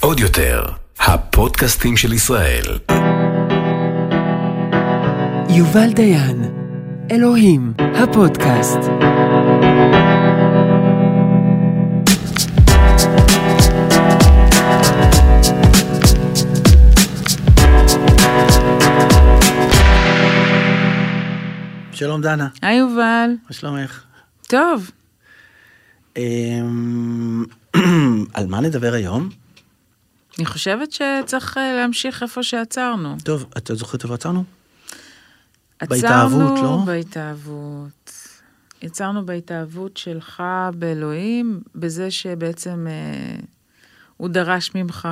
עוד יותר, הפודקאסטים של ישראל. יובל דיין, אלוהים, הפודקאסט. שלום דנה, היי יובל. מה שלומך? טוב, על מה נדבר היום? אני חושבת שצריך אה, להמשיך איפה שעצרנו. טוב, את זוכרת איפה עצרנו? עצרנו בהתאהבות, לא? בהתאהבות. יצרנו בהתאהבות שלך באלוהים, בזה שבעצם אה, הוא דרש ממך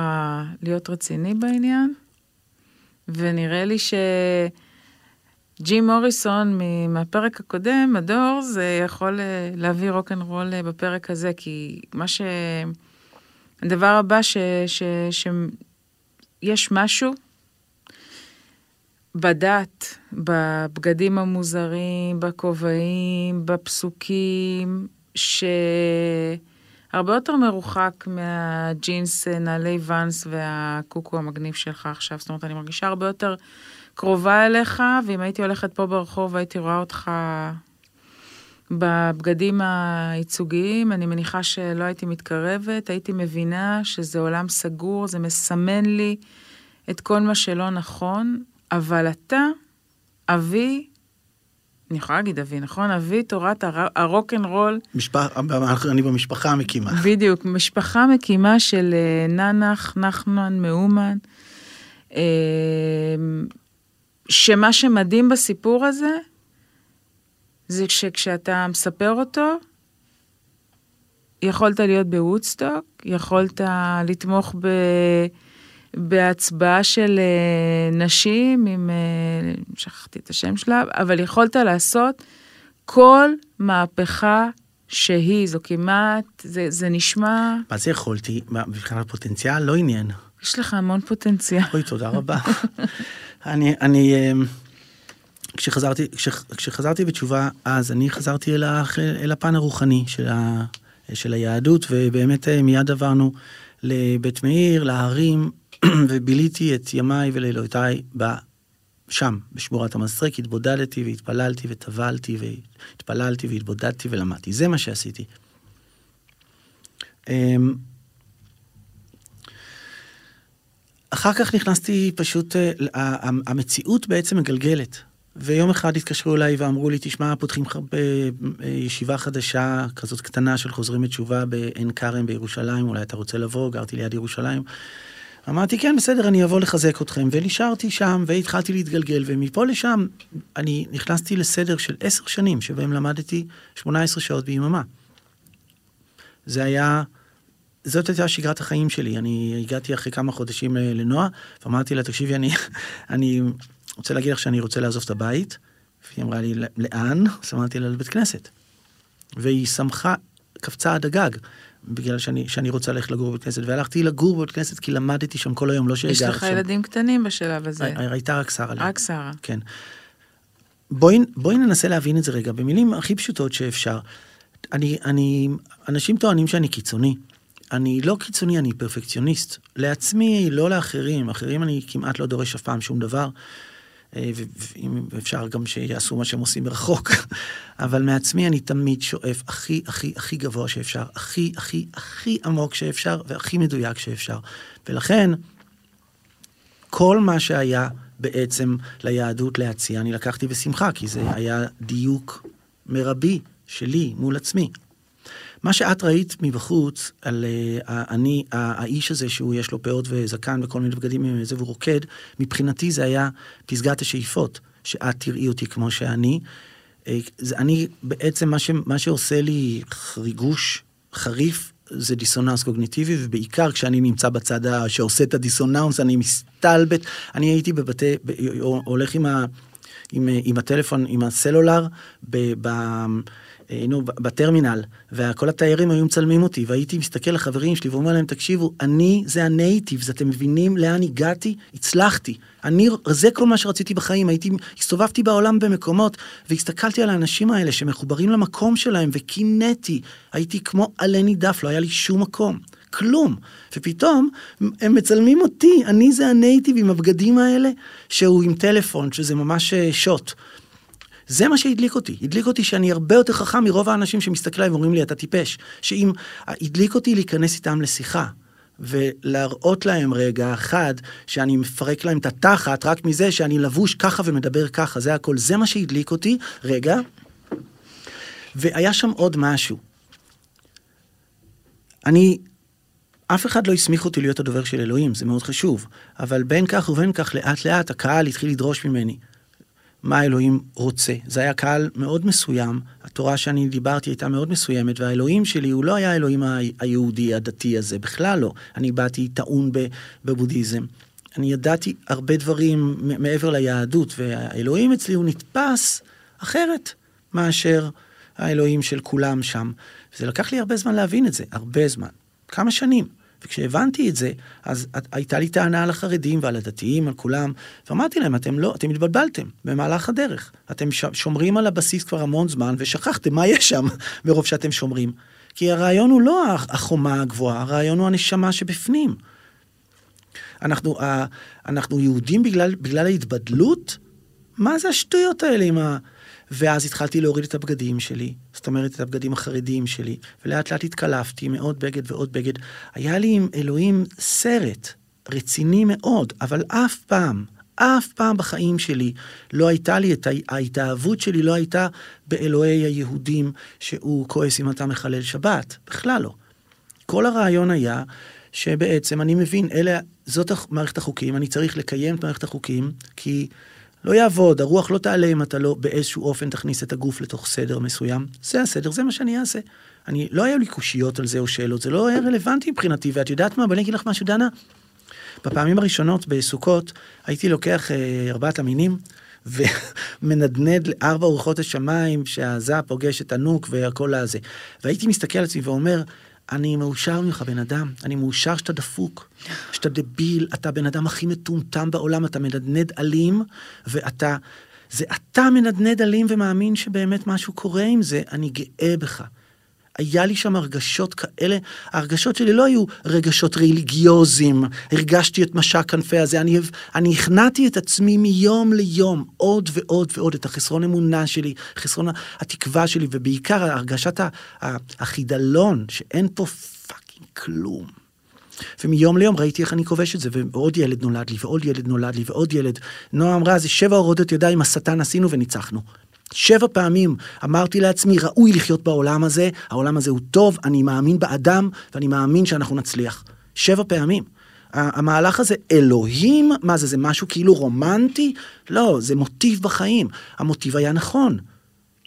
להיות רציני בעניין, ונראה לי שג'ים מוריסון מהפרק הקודם, הדור, זה יכול אה, להביא רוקנרול אה, בפרק הזה, כי מה ש... הדבר הבא ש... ש... ש... יש משהו בדת, בבגדים המוזרים, בכובעים, בפסוקים, שהרבה יותר מרוחק מהג'ינס, נעלי ואנס והקוקו המגניב שלך עכשיו. זאת אומרת, אני מרגישה הרבה יותר קרובה אליך, ואם הייתי הולכת פה ברחוב והייתי רואה אותך בבגדים הייצוגיים, אני מניחה שלא הייתי מתקרבת, הייתי מבינה שזה עולם סגור, זה מסמן לי את כל מה שלא נכון, אבל אתה, אבי, אני יכולה להגיד אבי, נכון? אבי תורת הר- הרוקנרול, משפח... אני במשפחה המקימה. בדיוק, משפחה מקימה של אה, ננח, נחמן, מאומן, אה, שמה שמדהים בסיפור הזה, זה שכשאתה מספר אותו, יכולת להיות בוודסטוק, יכולת לתמוך ב... בהצבעה של אה, נשים, עם, אה, שכחתי את השם שלה, אבל יכולת לעשות כל מהפכה שהיא, זו כמעט, זה, זה נשמע, מה זה יכולתי? מבחינת פוטנציאל? לא עניין. יש לך המון פוטנציאל. אוי, תודה רבה. אני, אני, אמ, כשחזרתי, כש, כשחזרתי בתשובה, אז אני חזרתי אל, ה, אל הפן הרוחני של, ה, של היהדות, ובאמת אה, מיד עברנו לבית מאיר, להרים, וביליתי את ימיי ולילותיי שם, בשמורת המסרק, התבודדתי והתפללתי וטבלתי והתפללתי והתבודדתי ולמדתי. זה מה שעשיתי. אחר כך נכנסתי פשוט, אה, המציאות בעצם מגלגלת. ויום אחד התקשרו אליי ואמרו לי, תשמע, פותחים לך בישיבה חדשה, כזאת קטנה של חוזרים בתשובה בעין כרם בירושלים, אולי אתה רוצה לבוא, גרתי ליד ירושלים. אמרתי, כן, בסדר, אני אבוא לחזק אתכם, ונשארתי שם, והתחלתי להתגלגל, ומפה לשם אני נכנסתי לסדר של עשר שנים, שבהם למדתי 18 שעות ביממה. זה היה, זאת הייתה שגרת החיים שלי. אני הגעתי אחרי כמה חודשים ל- לנועה, ואמרתי לה, תקשיבי, אני, אני רוצה להגיד לך שאני רוצה לעזוב את הבית. והיא אמרה לי, לאן? אז אמרתי לה, לבית כנסת. והיא שמחה, קפצה עד הגג, בגלל שאני, שאני רוצה ללכת לגור בבית כנסת. והלכתי לגור בבית כנסת כי למדתי שם כל היום, לא שהגעתי יש שם. לך ילדים קטנים בשלב הזה. הי- הייתה רק שרה. רק שרה. כן. בואי, בואי ננסה להבין את זה רגע, במילים הכי פשוטות שאפשר. אני, אני, אנשים טוענים שאני קיצוני. אני לא קיצוני, אני פרפקציוניסט. לעצמי, לא לאחרים. אחרים אני כמעט לא דורש אף פעם שום דבר. אה, ואם אפשר גם שיעשו מה שהם עושים מרחוק. אבל מעצמי אני תמיד שואף הכי, הכי, הכי גבוה שאפשר, הכי, הכי, הכי עמוק שאפשר, והכי מדויק שאפשר. ולכן, כל מה שהיה בעצם ליהדות להציע, אני לקחתי בשמחה, כי זה היה דיוק מרבי שלי מול עצמי. מה שאת ראית מבחוץ על uh, אני, uh, האיש הזה שהוא יש לו פאות וזקן וכל מיני בגדים עם זה והוא רוקד, מבחינתי זה היה פסגת השאיפות, שאת תראי אותי כמו שאני. Uh, זה, אני בעצם, מה, ש, מה שעושה לי ריגוש חריף זה דיסוננס קוגניטיבי, ובעיקר כשאני נמצא בצד שעושה את הדיסוננס, אני מסתלבט. אני הייתי בבתי, ב, הולך עם, ה, עם, עם הטלפון, עם הסלולר, ב, ב, היינו בטרמינל, וכל התיירים היו מצלמים אותי, והייתי מסתכל לחברים שלי ואומר להם, תקשיבו, אני זה הנייטיבס, אתם מבינים לאן הגעתי? הצלחתי. אני, זה כל מה שרציתי בחיים, הייתי, הסתובבתי בעולם במקומות, והסתכלתי על האנשים האלה שמחוברים למקום שלהם, וקינאתי. הייתי כמו עלה נידף, לא היה לי שום מקום. כלום. ופתאום הם מצלמים אותי, אני זה הנייטיב עם הבגדים האלה, שהוא עם טלפון, שזה ממש אה, שוט. זה מה שהדליק אותי. הדליק אותי שאני הרבה יותר חכם מרוב האנשים שמסתכלים ואומרים לי, אתה טיפש. שאם... הדליק אותי להיכנס איתם לשיחה. ולהראות להם רגע אחד שאני מפרק להם את התחת רק מזה שאני לבוש ככה ומדבר ככה, זה הכל. זה מה שהדליק אותי. רגע. והיה שם עוד משהו. אני אף אחד לא הסמיך אותי להיות הדובר של אלוהים, זה מאוד חשוב. אבל בין כך ובין כך, לאט לאט הקהל התחיל לדרוש ממני. מה אלוהים רוצה. זה היה קהל מאוד מסוים, התורה שאני דיברתי הייתה מאוד מסוימת, והאלוהים שלי הוא לא היה האלוהים היהודי הדתי הזה, בכלל לא. אני באתי טעון בבודהיזם. אני ידעתי הרבה דברים מעבר ליהדות, והאלוהים אצלי הוא נתפס אחרת מאשר האלוהים של כולם שם. וזה לקח לי הרבה זמן להבין את זה, הרבה זמן. כמה שנים. וכשהבנתי את זה, אז הייתה לי טענה על החרדים ועל הדתיים, על כולם, ואמרתי להם, אתם לא, אתם התבלבלתם במהלך הדרך. אתם שומרים על הבסיס כבר המון זמן, ושכחתם מה יש שם, מרוב שאתם שומרים. כי הרעיון הוא לא החומה הגבוהה, הרעיון הוא הנשמה שבפנים. אנחנו, אנחנו יהודים בגלל, בגלל ההתבדלות? מה זה השטויות האלה עם ה... ואז התחלתי להוריד את הבגדים שלי, זאת אומרת את הבגדים החרדיים שלי, ולאט לאט התקלפתי מעוד בגד ועוד בגד. היה לי עם אלוהים סרט רציני מאוד, אבל אף פעם, אף פעם בחיים שלי לא הייתה לי את ההתאהבות שלי, לא הייתה באלוהי היהודים שהוא כועס אם אתה מחלל שבת, בכלל לא. כל הרעיון היה שבעצם אני מבין, אלה, זאת מערכת החוקים, אני צריך לקיים את מערכת החוקים, כי לא יעבוד, הרוח לא תעלה אם אתה לא באיזשהו אופן תכניס את הגוף לתוך סדר מסוים. זה הסדר, זה מה שאני אעשה. אני, לא היו לי קושיות על זה או שאלות, זה לא היה רלוונטי מבחינתי, ואת יודעת מה, אבל אני אגיד לך משהו, דנה. בפעמים הראשונות בסוכות הייתי לוקח אה, ארבעת המינים ומנדנד לארבע ארוחות השמיים שהזה פוגש את הנוק והכל הזה. והייתי מסתכל על עצמי ואומר, אני מאושר ממך, בן אדם. אני מאושר שאתה דפוק, שאתה דביל, אתה הבן אדם הכי מטומטם בעולם, אתה מנדנד אלים, ואתה... זה אתה מנדנד אלים ומאמין שבאמת משהו קורה עם זה, אני גאה בך. היה לי שם הרגשות כאלה, ההרגשות שלי לא היו רגשות רליגיוזיים, הרגשתי את משק כנפי הזה, אני, אני הכנעתי את עצמי מיום ליום, עוד ועוד ועוד, את החסרון אמונה שלי, חסרון התקווה שלי, ובעיקר הרגשת החידלון, שאין פה fucking כלום. ומיום ליום ראיתי איך אני כובש את זה, ועוד ילד נולד לי, ועוד ילד נולד לי, ועוד ילד. נועה אמרה, זה שבע הורדות ידיים, השטן עשינו וניצחנו. שבע פעמים אמרתי לעצמי, ראוי לחיות בעולם הזה, העולם הזה הוא טוב, אני מאמין באדם, ואני מאמין שאנחנו נצליח. שבע פעמים. המהלך הזה, אלוהים, מה זה, זה משהו כאילו רומנטי? לא, זה מוטיב בחיים. המוטיב היה נכון.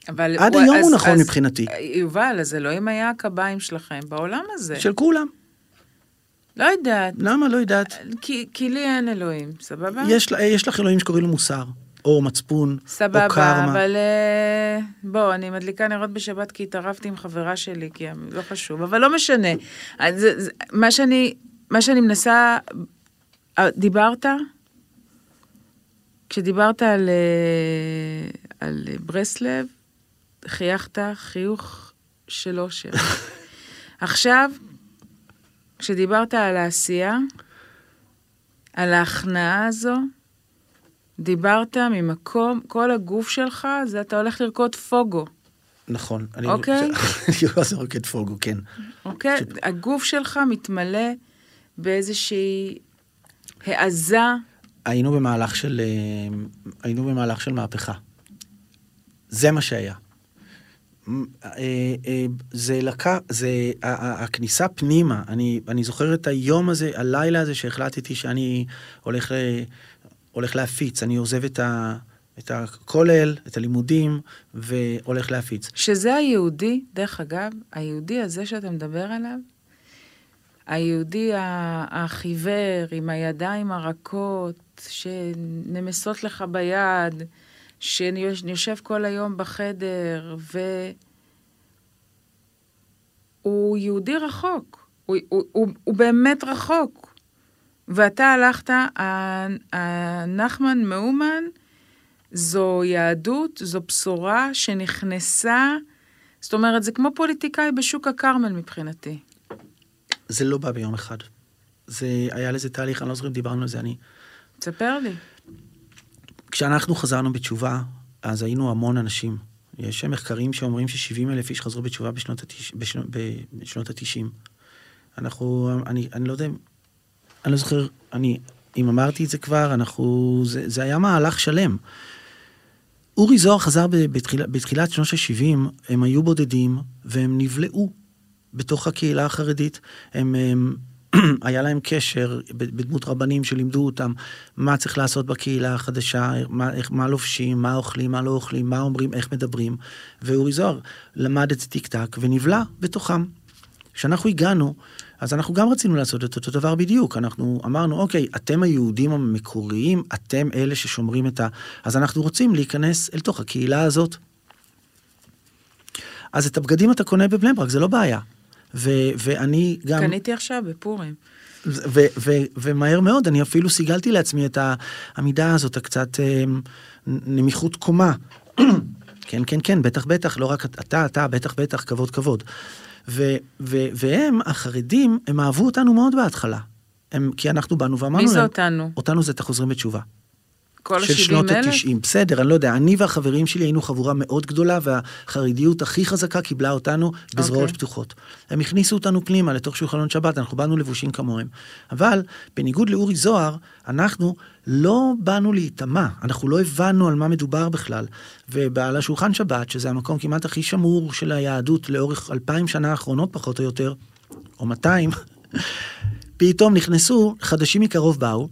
אבל עד הוא, היום אז, הוא נכון אז, מבחינתי. יובל, אז אלוהים היה הקביים שלכם בעולם הזה. של כולם. לא יודעת. למה לא יודעת? כי, כי לי אין אלוהים, סבבה? יש, יש לך אלוהים שקוראים לו מוסר. או מצפון, סבבה, או קרמה. סבבה, אבל אה, בוא, אני מדליקה נרות בשבת כי התערבתי עם חברה שלי, כי לא חשוב, אבל לא משנה. זה, מה, שאני, מה שאני מנסה, אה, דיברת? כשדיברת על, אה, על ברסלב, חייכת חיוך של אושר. עכשיו, כשדיברת על העשייה, על ההכנעה הזו, דיברת ממקום, כל הגוף שלך, זה אתה הולך לרקוד פוגו. נכון. אוקיי? אני רוצה לרקוד פוגו, כן. אוקיי? הגוף שלך מתמלא באיזושהי העזה. היינו במהלך של, אה, היינו במהלך של מהפכה. זה מה שהיה. אה, אה, זה לקח, זה, הכניסה פנימה, אני, אני זוכר את היום הזה, הלילה הזה שהחלטתי שאני הולך הולך להפיץ, אני עוזב את, ה, את הכולל, את הלימודים, והולך להפיץ. שזה היהודי, דרך אגב, היהודי הזה שאתה מדבר עליו, היהודי החיוור עם הידיים הרכות, שנמסות לך ביד, שיושב כל היום בחדר, הוא יהודי רחוק. הוא, הוא, הוא, הוא באמת רחוק. ואתה הלכת, הנחמן מאומן, זו יהדות, זו בשורה שנכנסה, זאת אומרת, זה כמו פוליטיקאי בשוק הכרמל מבחינתי. זה לא בא ביום אחד. זה, היה לזה תהליך, אני לא זוכר אם דיברנו על זה, אני... תספר לי. כשאנחנו חזרנו בתשובה, אז היינו המון אנשים. יש מחקרים שאומרים ש-70 אלף איש חזרו בתשובה בשנות ה-90. בשנות, בשנות ה-90. אנחנו, אני, אני לא יודע, אני לא זוכר, אני, אם אמרתי את זה כבר, אנחנו, זה, זה היה מהלך שלם. אורי זוהר חזר בתחילה, בתחילת שנות ה-70, הם היו בודדים, והם נבלעו בתוך הקהילה החרדית. הם, הם היה להם קשר בדמות רבנים שלימדו אותם מה צריך לעשות בקהילה החדשה, מה, איך, מה לובשים, מה אוכלים, מה לא אוכלים, מה אומרים, איך מדברים. ואורי זוהר למד את זה טיק טק ונבלע בתוכם. כשאנחנו הגענו, אז אנחנו גם רצינו לעשות את אותו דבר בדיוק. אנחנו אמרנו, אוקיי, אתם היהודים המקוריים, אתם אלה ששומרים את ה... אז אנחנו רוצים להיכנס אל תוך הקהילה הזאת. אז את הבגדים אתה קונה בבני ברק, זה לא בעיה. ו- ואני גם... קניתי עכשיו בפורים. ו- ו- ומהר מאוד, אני אפילו סיגלתי לעצמי את העמידה הזאת, הקצת אה, נמיכות קומה. כן, כן, כן, בטח, בטח, לא רק אתה, אתה, בטח, בטח, כבוד, כבוד. ו- ו- והם, החרדים, הם אהבו אותנו מאוד בהתחלה. הם, כי אנחנו באנו ואמרנו מי זה להם, אותנו? אותנו זה את החוזרים בתשובה. כל של שנות ה-70 אלף? ה-90. בסדר, אני לא יודע, אני והחברים שלי היינו חבורה מאוד גדולה, והחרדיות הכי חזקה קיבלה אותנו בזרועות אוקיי. פתוחות. הם הכניסו אותנו פנימה לתוך שולחנות שבת, אנחנו באנו לבושים כמוהם. אבל בניגוד לאורי זוהר, אנחנו לא באנו להיטמע, אנחנו לא הבנו על מה מדובר בכלל. ועל השולחן שבת, שזה המקום כמעט הכי שמור של היהדות לאורך אלפיים שנה האחרונות פחות או יותר, או 200, פתאום נכנסו, חדשים מקרוב באו,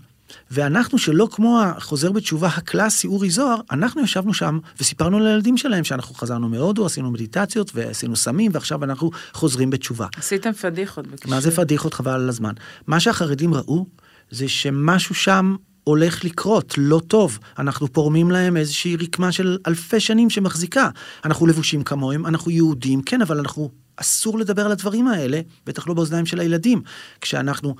ואנחנו שלא כמו החוזר בתשובה הקלאסי אורי זוהר, אנחנו ישבנו שם וסיפרנו לילדים שלהם שאנחנו חזרנו מהודו, עשינו מדיטציות ועשינו סמים, ועכשיו אנחנו חוזרים בתשובה. עשיתם פדיחות בקשר. מה זה פדיחות חבל על הזמן. מה שהחרדים ראו זה שמשהו שם הולך לקרות, לא טוב. אנחנו פורמים להם איזושהי רקמה של אלפי שנים שמחזיקה. אנחנו לבושים כמוהם, אנחנו יהודים, כן, אבל אנחנו, אסור לדבר על הדברים האלה, בטח לא באוזניים של הילדים. כשאנחנו,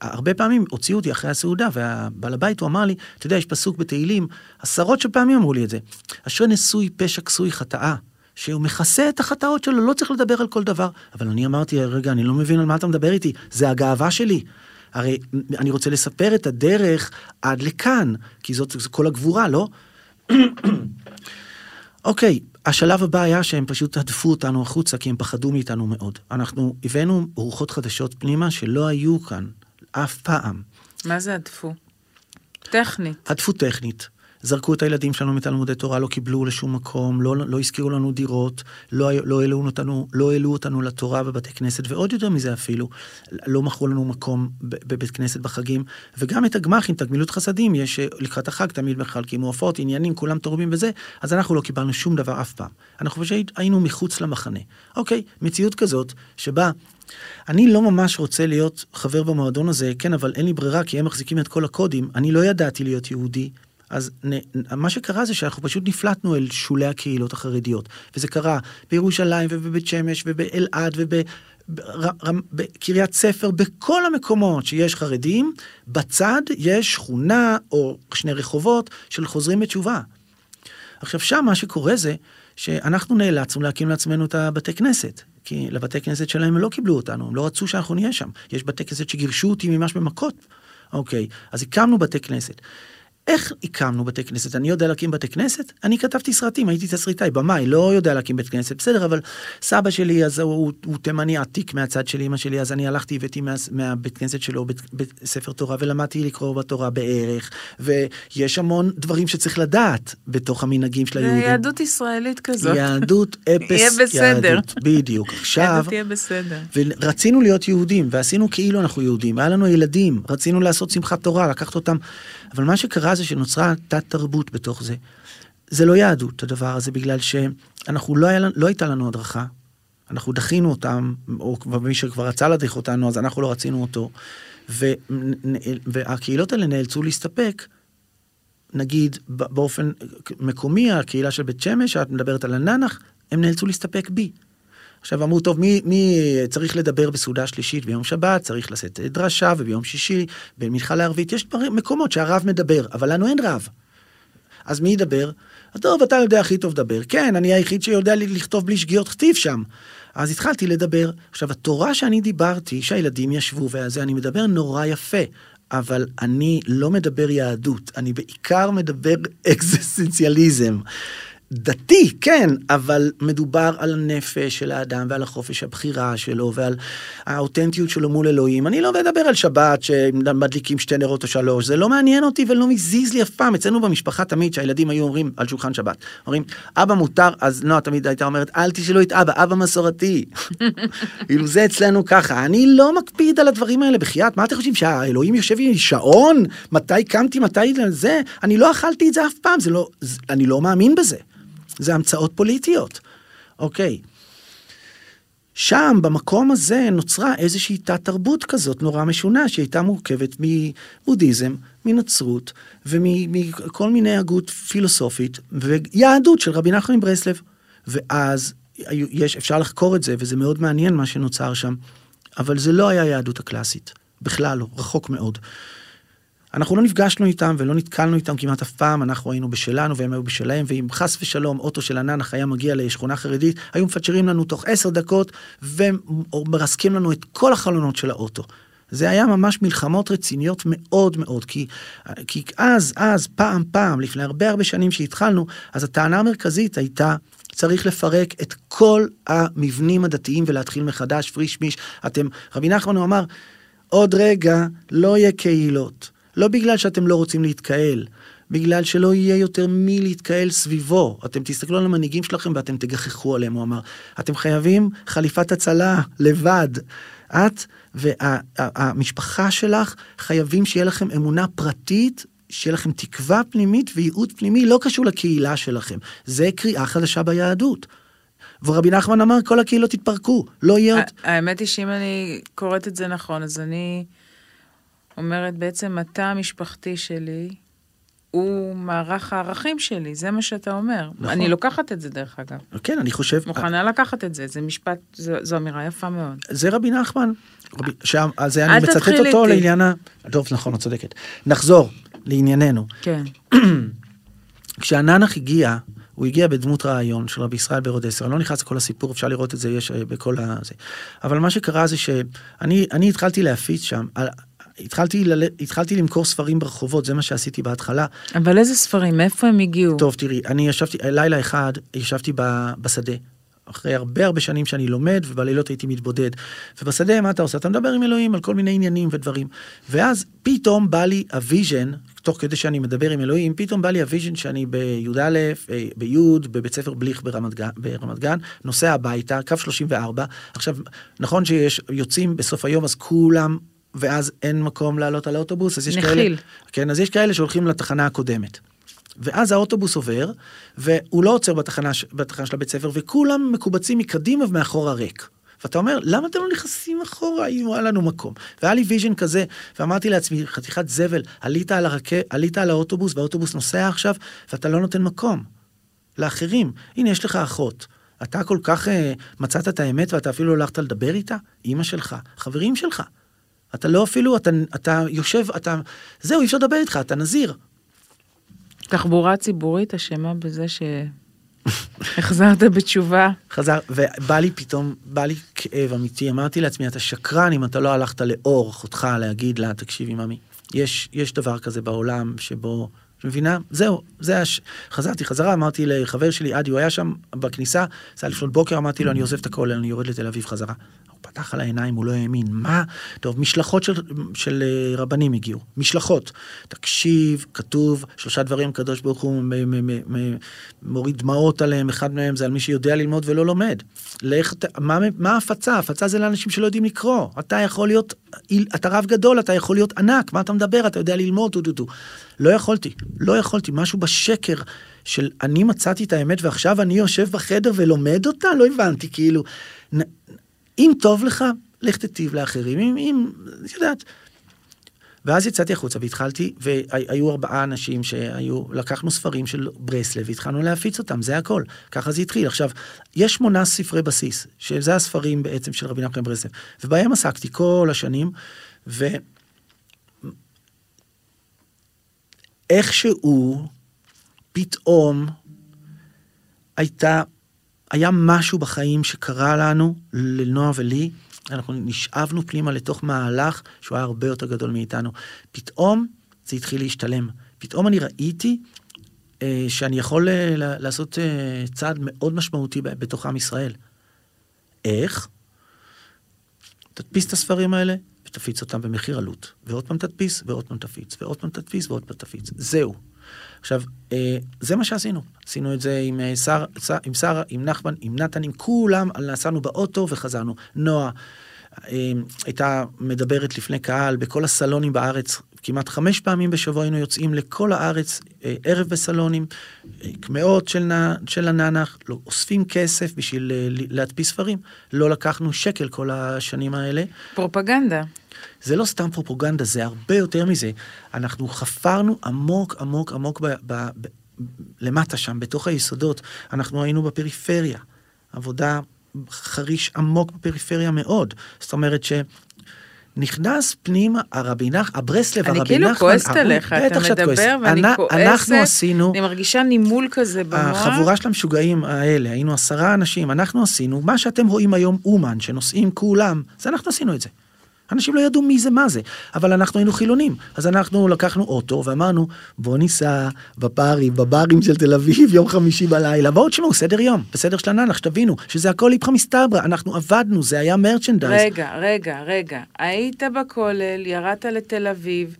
הרבה פעמים הוציאו אותי אחרי הסעודה, והבעל הבית, הוא אמר לי, אתה יודע, יש פסוק בתהילים, עשרות של פעמים אמרו לי את זה, אשרי נשוי פשע כסוי חטאה. שהוא מכסה את החטאות שלו, לא צריך לדבר על כל דבר. אבל אני אמרתי, רגע, אני לא מבין על מה אתה מדבר איתי, זה הגאווה שלי. הרי אני רוצה לספר את הדרך עד לכאן, כי זאת, כל הגבורה, לא? אוקיי, השלב הבא היה שהם פשוט הדפו אותנו החוצה, כי הם פחדו מאיתנו מאוד. אנחנו הבאנו רוחות חדשות פנימה שלא היו כאן אף פעם. מה זה הדפו? טכנית. הדפו טכנית. זרקו את הילדים שלנו מתלמודי תורה, לא קיבלו לשום מקום, לא, לא הזכירו לנו דירות, לא, לא, העלו אותנו, לא העלו אותנו לתורה בבתי כנסת, ועוד יותר מזה אפילו, לא מכרו לנו מקום בבית כנסת בחגים, וגם את הגמ"חים, את הגמילות חסדים, יש לקראת החג תמיד מחלקים עופות, עניינים, כולם תורמים וזה, אז אנחנו לא קיבלנו שום דבר אף פעם. אנחנו פשוט היינו מחוץ למחנה. אוקיי, מציאות כזאת, שבה אני לא ממש רוצה להיות חבר במועדון הזה, כן, אבל אין לי ברירה, כי הם מחזיקים את כל הקודים, אני לא ידעתי להיות יהודי. אז נ, מה שקרה זה שאנחנו פשוט נפלטנו אל שולי הקהילות החרדיות. וזה קרה בירושלים ובבית שמש ובאלעד ובקריית ספר, בכל המקומות שיש חרדים, בצד יש שכונה או שני רחובות של חוזרים בתשובה. עכשיו שם מה שקורה זה שאנחנו נאלצנו להקים לעצמנו את הבתי כנסת. כי לבתי כנסת שלהם הם לא קיבלו אותנו, הם לא רצו שאנחנו נהיה שם. יש בתי כנסת שגירשו אותי ממש במכות. אוקיי, אז הקמנו בתי כנסת. איך הקמנו בתי כנסת? אני יודע להקים בתי כנסת? אני כתבתי סרטים, הייתי תסריטאי, במאי, לא יודע להקים בית כנסת, בסדר, אבל סבא שלי, אז הוא, הוא תימני עתיק מהצד של אמא שלי, אז אני הלכתי, הבאתי מה, מהבית כנסת שלו בית, בית ספר תורה, ולמדתי לקרוא בתורה בערך, ויש המון דברים שצריך לדעת בתוך המנהגים של היהודים. יהדות ישראלית כזאת. יהדות אפס יהיה בסדר. יהדות, בדיוק. עכשיו, יהדות תהיה בסדר. ורצינו להיות יהודים, ועשינו כאילו אנחנו יהודים, היה לנו ילדים, רצינו לעשות שמחת תורה, לקחת אותם, אבל מה שקרה זה שנוצרה תת תרבות בתוך זה. זה לא יהדות הדבר הזה בגלל שאנחנו לא, היה, לא הייתה לנו הדרכה. אנחנו דחינו אותם, או מי שכבר רצה להדריך אותנו אז אנחנו לא רצינו אותו. ו, והקהילות האלה נאלצו להסתפק, נגיד באופן מקומי, הקהילה של בית שמש, את מדברת על הננח, הם נאלצו להסתפק בי. עכשיו אמרו, טוב, מי, מי צריך לדבר בסעודה שלישית ביום שבת, צריך לשאת דרשה, וביום שישי, במנחה לערבית, יש מקומות שהרב מדבר, אבל לנו אין רב. אז מי ידבר? טוב, אתה יודע הכי טוב לדבר. כן, אני היחיד שיודע לכתוב בלי שגיאות כתיב שם. אז התחלתי לדבר. עכשיו, התורה שאני דיברתי, שהילדים ישבו וזה, אני מדבר נורא יפה, אבל אני לא מדבר יהדות, אני בעיקר מדבר אקזיסטנציאליזם. דתי, כן, אבל מדובר על הנפש של האדם ועל החופש הבחירה שלו ועל האותנטיות שלו מול אלוהים. אני לא מדבר על שבת שמדליקים שתי נרות או שלוש, זה לא מעניין אותי ולא מזיז לי אף פעם. אצלנו במשפחה תמיד שהילדים היו אומרים על שולחן שבת, אומרים, אבא מותר, אז נועה תמיד הייתה אומרת, אל תשאלו את אבא, אבא מסורתי. כאילו זה אצלנו ככה, אני לא מקפיד על הדברים האלה, בחייאת, מה אתם חושבים, שהאלוהים יושב עם שעון? מתי קמתי, מתי זה? אני לא אכלתי את זה אף פעם, זה לא, אני לא מאמין בזה. זה המצאות פוליטיות. אוקיי. שם, במקום הזה, נוצרה איזושהי תת-תרבות כזאת נורא משונה, שהייתה מורכבת מבודהיזם, מנצרות ומכל מיני הגות פילוסופית ויהדות של רבי נחמן מברסלב. ואז יש, אפשר לחקור את זה, וזה מאוד מעניין מה שנוצר שם, אבל זה לא היה היהדות הקלאסית, בכלל לא, רחוק מאוד. אנחנו לא נפגשנו איתם ולא נתקלנו איתם כמעט אף פעם, אנחנו היינו בשלנו והם היו בשלהם, ואם חס ושלום אוטו של הננח היה מגיע לשכונה חרדית, היו מפצ'רים לנו תוך עשר דקות ומרסקים לנו את כל החלונות של האוטו. זה היה ממש מלחמות רציניות מאוד מאוד, כי, כי אז, אז, פעם, פעם, לפני הרבה הרבה שנים שהתחלנו, אז הטענה המרכזית הייתה, צריך לפרק את כל המבנים הדתיים ולהתחיל מחדש, פריש מיש. אתם, רבי נחמן הוא אמר, עוד רגע לא יהיה קהילות. לא בגלל שאתם לא רוצים להתקהל, בגלל שלא יהיה יותר מי להתקהל סביבו. אתם תסתכלו על המנהיגים שלכם ואתם תגחכו עליהם, הוא אמר. אתם חייבים חליפת הצלה, לבד. את והמשפחה שלך חייבים שיהיה לכם אמונה פרטית, שיהיה לכם תקווה פנימית וייעוד פנימי, לא קשור לקהילה שלכם. זה קריאה חדשה ביהדות. ורבי נחמן אמר, כל הקהילות יתפרקו, לא יהיה עוד... האמת היא שאם אני קוראת את זה נכון, אז אני... אומרת, בעצם התא המשפחתי שלי הוא מערך הערכים שלי, זה מה שאתה אומר. נכון. אני לוקחת את זה, דרך אגב. כן, אני חושב... מוכנה לקחת את זה, זה משפט, זו, זו אמירה יפה מאוד. זה רבי נחמן. רבי, שם, אז אני מצטט אותו איתי. לעניין ה... טוב, נכון, את צודקת. נחזור לענייננו. כן. כשהננח הגיע, הוא הגיע בדמות רעיון של רבי ישראל ברודסר, אני לא נכנס לכל הסיפור, אפשר לראות את זה, יש אה, בכל הזה. אבל מה שקרה זה שאני התחלתי להפיץ שם, התחלתי, לל... התחלתי למכור ספרים ברחובות, זה מה שעשיתי בהתחלה. אבל איזה ספרים? מאיפה הם הגיעו? טוב, תראי, אני ישבתי, לילה אחד ישבתי ב, בשדה. אחרי הרבה הרבה שנים שאני לומד, ובלילות הייתי מתבודד. ובשדה, מה אתה עושה? אתה מדבר עם אלוהים על כל מיני עניינים ודברים. ואז פתאום בא לי ה vision, תוך כדי שאני מדבר עם אלוהים, פתאום בא לי ה vision שאני בי"א, אה, בי', בבית ספר בליך ברמת גן, ברמת גן, נוסע הביתה, קו 34. עכשיו, נכון שיש, יוצאים בסוף היום, אז כולם ואז אין מקום לעלות על האוטובוס, אז יש נחיל. כאלה... כן, אז יש כאלה שהולכים לתחנה הקודמת. ואז האוטובוס עובר, והוא לא עוצר בתחנה, בתחנה של הבית ספר, וכולם מקובצים מקדימה ומאחורה ריק. ואתה אומר, למה אתם לא נכנסים אחורה אם היה לנו מקום? והיה לי vision כזה, ואמרתי לעצמי, חתיכת זבל, עלית על, הרק... עלית על האוטובוס, והאוטובוס נוסע עכשיו, ואתה לא נותן מקום לאחרים. הנה, יש לך אחות. אתה כל כך uh, מצאת את האמת ואתה אפילו לא הלכת לדבר איתה? אימא שלך, חברים שלך. אתה לא אפילו, אתה, אתה יושב, אתה... זהו, אי אפשר לדבר איתך, אתה נזיר. תחבורה ציבורית אשמה בזה שהחזרת בתשובה. חזר, ובא לי פתאום, בא לי כאב אמיתי, אמרתי לעצמי, אתה שקרן אם אתה לא הלכת לאור אחותך להגיד לה, תקשיבי, ממי, יש, יש דבר כזה בעולם שבו... מבינה? זהו, זה הש... חזרתי חזרה, אמרתי לחבר שלי, עדי, הוא היה שם בכניסה, זה היה לפנות בוקר, אמרתי לו, אני עוזב את הכל, אני יורד לתל אביב חזרה. פתח על העיניים, הוא לא האמין. מה? טוב, משלחות של, של אה, רבנים הגיעו. משלחות. תקשיב, כתוב, שלושה דברים הקדוש ברוך הוא מוריד דמעות עליהם, אחד מהם זה על מי שיודע ללמוד ולא לומד. לך, מה, מה ההפצה? הפצה זה לאנשים שלא יודעים לקרוא. אתה יכול להיות, אתה רב גדול, אתה יכול להיות ענק, מה אתה מדבר? אתה יודע ללמוד, טו טו טו. לא יכולתי, לא יכולתי, משהו בשקר. של אני מצאתי את האמת ועכשיו אני יושב בחדר ולומד אותה? לא הבנתי, כאילו. אם טוב לך, לך תטיב לאחרים. אם, אם, את יודעת. ואז יצאתי החוצה והתחלתי, והיו ארבעה אנשים שהיו, לקחנו ספרים של ברסלב והתחלנו להפיץ אותם, זה הכל. ככה זה התחיל. עכשיו, יש שמונה ספרי בסיס, שזה הספרים בעצם של רבי נחמן ברסלב, ובהם עסקתי כל השנים, ו... איכשהו, פתאום, הייתה, היה משהו בחיים שקרה לנו, לנועה ולי, אנחנו נשאבנו פנימה לתוך מהלך שהוא היה הרבה יותר גדול מאיתנו. פתאום זה התחיל להשתלם. פתאום אני ראיתי אה, שאני יכול אה, לעשות אה, צעד מאוד משמעותי בתוך עם ישראל. איך? תדפיס את הספרים האלה ותפיץ אותם במחיר עלות. ועוד פעם תדפיס, ועוד פעם תפיץ, ועוד פעם תדפיס, ועוד פעם תפיץ. זהו. עכשיו, אה, זה מה שעשינו. עשינו את זה עם שר, שר, עם שרה, עם נחמן, עם נתן, עם כולם, נסענו באוטו וחזרנו. נועה אה, הייתה מדברת לפני קהל בכל הסלונים בארץ, כמעט חמש פעמים בשבוע היינו יוצאים לכל הארץ, אה, ערב בסלונים, קמעות של, של הננח, לא, אוספים כסף בשביל להדפיס ספרים. לא לקחנו שקל כל השנים האלה. פרופגנדה. זה לא סתם פרופוגנדה, זה הרבה יותר מזה. אנחנו חפרנו עמוק עמוק עמוק ב, ב, ב, למטה שם, בתוך היסודות. אנחנו היינו בפריפריה, עבודה חריש עמוק בפריפריה מאוד. זאת אומרת ש... נכנס פנימה הרבי נחמן, הברסלב, הרבי נחמן. אני כאילו כועסת עליך, אתה מדבר ואני כועסת. אנחנו עשינו... אני מרגישה נימול כזה במוח. החבורה של המשוגעים האלה, היינו עשרה אנשים, אנחנו עשינו, מה שאתם רואים היום אומן, שנוסעים כולם, זה אנחנו עשינו את זה. אנשים לא ידעו מי זה מה זה, אבל אנחנו היינו חילונים. אז אנחנו לקחנו אוטו ואמרנו, בוא ניסע בפארים, בברים של תל אביב, יום חמישי בלילה, בואו תשמעו, סדר יום, בסדר של הננח, שתבינו, שזה הכל איפכא מסתברא, אנחנו עבדנו, זה היה מרצ'נדייז. רגע, רגע, רגע, היית בכולל, ירדת לתל אביב,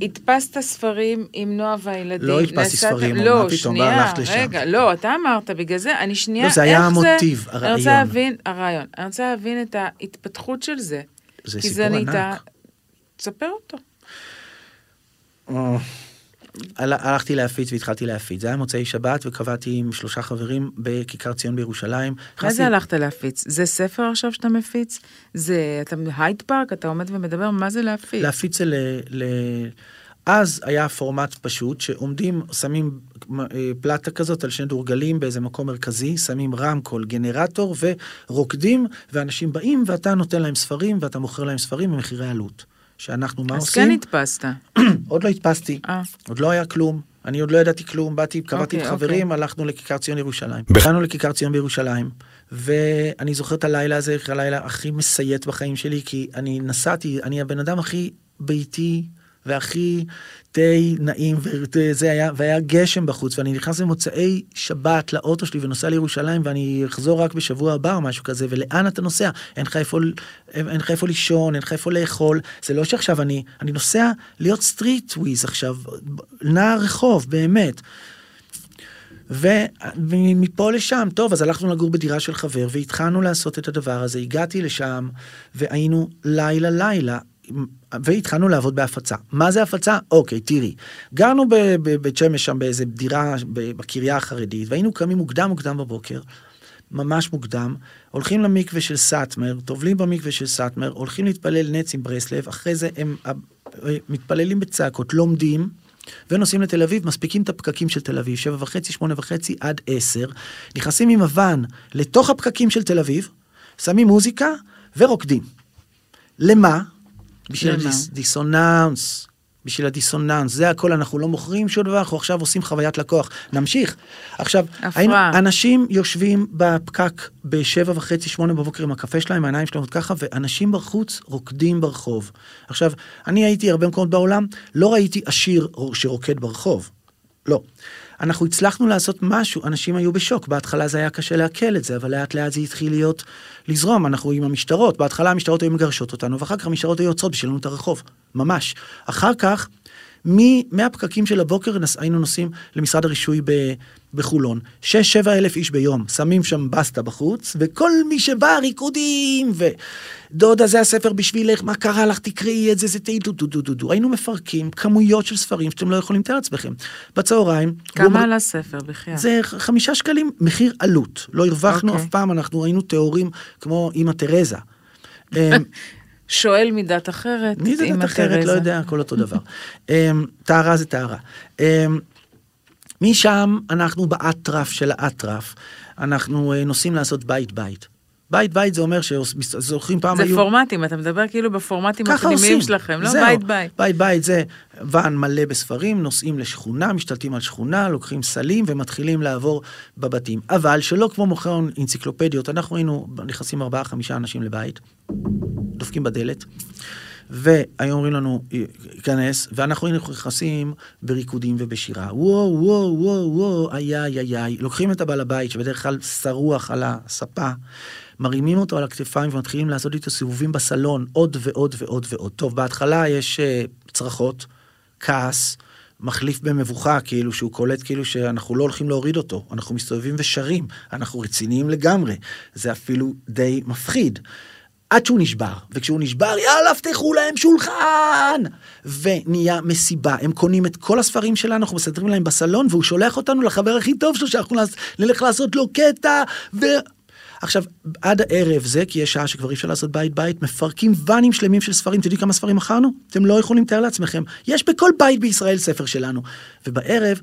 הדפסת ספרים עם נועה והילדים. לא הדפסתי ספרים, לא, מה פתאום, מה הלכת לשם? רגע, לא, אתה אמרת, בגלל זה, אני שנייה, לא, זה היה המוטיב, הרעיון. אני רוצה להבין, הרעיון, אני רוצה להבין את ההתפתחות של זה. זה סיפור ענק. זה נהייתה... תספר אותו. אה, הלכתי להפיץ והתחלתי להפיץ. זה היה מוצאי שבת וקבעתי עם שלושה חברים בכיכר ציון בירושלים. מה זה הלכת להפיץ? זה ספר עכשיו שאתה מפיץ? זה, אתה הייד פארק, אתה עומד ומדבר, מה זה להפיץ? להפיץ זה. ל... אז היה פורמט פשוט שעומדים, שמים אה, פלטה כזאת על שני דורגלים באיזה מקום מרכזי, שמים רמקול, גנרטור ורוקדים, ואנשים באים ואתה נותן להם ספרים ואתה מוכר להם ספרים במחירי עלות. שאנחנו מה אז עושים? אז כן הדפסת. עוד לא הדפסתי, 아. אה. עוד לא היה כלום. אני עוד לא ידעתי כלום, באתי, קבעתי okay, עם חברים, okay. הלכנו לכיכר ציון ירושלים. הגענו לכיכר ציון בירושלים, ואני זוכר את הלילה הזה, הלילה הכי מסייט בחיים שלי, כי אני נסעתי, אני הבן אדם הכי ביתי, והכי תה נעים, וזה היה, והיה גשם בחוץ, ואני נכנס במוצאי שבת לאוטו שלי ונוסע לירושלים, ואני אחזור רק בשבוע הבא או משהו כזה, ולאן אתה נוסע? אין לך איפה לישון, אין לך איפה לאכול. זה לא שעכשיו אני, אני נוסע להיות street wise עכשיו, נער רחוב, באמת. ומפה לשם, טוב, אז הלכנו לגור בדירה של חבר והתחלנו לעשות את הדבר הזה, הגעתי לשם והיינו לילה לילה והתחלנו לעבוד בהפצה. מה זה הפצה? אוקיי, תראי, גרנו בבית שמש שם באיזה דירה בקריה החרדית, והיינו קמים מוקדם מוקדם בבוקר, ממש מוקדם, הולכים למקווה של סאטמר, טובלים במקווה של סאטמר, הולכים להתפלל נץ עם ברסלב, אחרי זה הם מתפללים בצעקות, לומדים, ונוסעים לתל אביב, מספיקים את הפקקים של תל אביב, שבע וחצי, שמונה וחצי עד עשר, נכנסים עם הוואן לתוך הפקקים של תל אביב, שמים מוזיקה ורוקדים. למה? בשביל הדיסוננס, בשביל הדיסוננס, זה הכל, אנחנו לא מוכרים שום דבר, אנחנו עכשיו עושים חוויית לקוח. נמשיך. עכשיו, היינו, אנשים יושבים בפקק בשבע וחצי, שמונה בבוקר עם הקפה שלהם, העיניים שלהם עוד ככה, ואנשים בחוץ רוקדים ברחוב. עכשיו, אני הייתי הרבה מקומות בעולם, לא ראיתי עשיר שרוקד ברחוב. לא. אנחנו הצלחנו לעשות משהו, אנשים היו בשוק, בהתחלה זה היה קשה לעכל את זה, אבל לאט לאט זה התחיל להיות, לזרום, אנחנו עם המשטרות, בהתחלה המשטרות היו מגרשות אותנו, ואחר כך המשטרות היו יוצרות בשבילנו את הרחוב, ממש. אחר כך, מהפקקים של הבוקר היינו נוסעים למשרד הרישוי ב, בחולון. 6-7 אלף איש ביום, שמים שם בסטה בחוץ, וכל מי שבא ריקודים, ודודה זה הספר בשבילך, מה קרה לך, תקראי את זה, זה תהי דו דו דו דו דו. היינו מפרקים כמויות של ספרים שאתם לא יכולים לתאר לעצמכם. בצהריים... כמה על הספר בכלל? זה חמישה שקלים, מחיר עלות. לא הרווחנו okay. אוקיי. אף פעם, אנחנו היינו טהורים כמו אימא תרזה. אמ, שואל מדת אחרת. מי זה אמא דת אחרת? לא תרזה. יודע, הכל אותו דבר. אמ, טהרה זה טהרה. משם אנחנו באטרף של האטרף, אנחנו אה, נוסעים לעשות בית בית. בית בית זה אומר שזוכרים פעם זה היו... פורמטים, אתה מדבר כאילו בפורמטים הפנימיים. שלכם, לא זהו. בית בית. בית בית זה ואן מלא בספרים, נוסעים לשכונה, משתלטים על שכונה, לוקחים סלים ומתחילים לעבור בבתים. אבל שלא כמו מוכר אנציקלופדיות, אנחנו היינו נכנסים ארבעה חמישה אנשים לבית, דופקים בדלת, והיו אומרים לנו, ייכנס, ואנחנו היינו נכנסים בריקודים ובשירה. וואו, וואו, וואו, וואו, איי, איי, איי. לוקחים את הבעל הבית, שבדרך כלל שרוח על הספה, מרימים אותו על הכתפיים ומתחילים לעשות איתו סיבובים בסלון, עוד ועוד ועוד ועוד. טוב, בהתחלה יש uh, צרחות, כעס, מחליף במבוכה, כאילו שהוא קולט כאילו שאנחנו לא הולכים להוריד אותו, אנחנו מסתובבים ושרים, אנחנו רציניים לגמרי. זה אפילו די מפחיד. עד שהוא נשבר, וכשהוא נשבר, יאללה, פתחו להם שולחן! ונהיה מסיבה, הם קונים את כל הספרים שלנו, אנחנו מסדרים להם בסלון, והוא שולח אותנו לחבר הכי טוב שלו, שאנחנו נלך לעשות לו קטע, ו... עכשיו, עד הערב זה, כי יש שעה שכבר אי אפשר לעשות בית בית, מפרקים ואנים שלמים של ספרים, אתם יודעים כמה ספרים מכרנו? אתם לא יכולים לתאר לעצמכם. יש בכל בית בישראל ספר שלנו. ובערב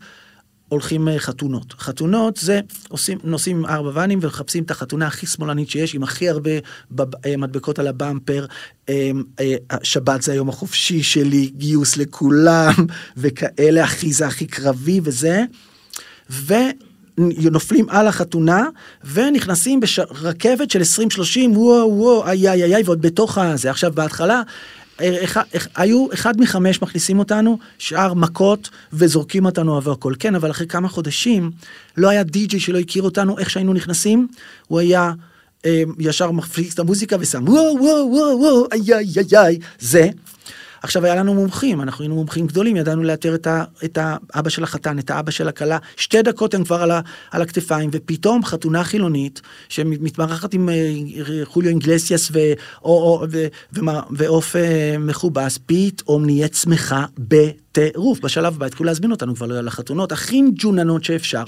הולכים אה, חתונות. חתונות זה עושים, נוסעים עם ארבע ואנים ומחפשים את החתונה הכי שמאלנית שיש, עם הכי הרבה בב- אה, מדבקות על הבמפר. אה, שבת זה היום החופשי שלי, גיוס לכולם, וכאלה, הכי זה הכי קרבי וזה. ונופלים על החתונה, ונכנסים ברכבת של 20-30, וואו וואו, איי איי איי, ועוד בתוך הזה. עכשיו, בהתחלה, היו אחד מחמש מכניסים אותנו, שאר מכות וזורקים אותנו והכל. כן, אבל אחרי כמה חודשים, לא היה די.ג'יי שלא הכיר אותנו, איך שהיינו נכנסים, הוא היה אה, ישר מפליק את המוזיקה ושם וואו וואו וואו וואו, איי איי איי, זה. עכשיו היה לנו מומחים, אנחנו היינו מומחים גדולים, ידענו לאתר את, ה, את האבא של החתן, את האבא של הכלה, שתי דקות הם כבר על, ה, על הכתפיים, ופתאום חתונה חילונית, שמתמרחת עם אה, חוליו אינגלסיאס ועוף אה, מכובס, פתאום נהיית שמחה בטירוף. בשלב הבא התחילו להזמין אותנו כבר לחתונות הכי ג'וננות שאפשר.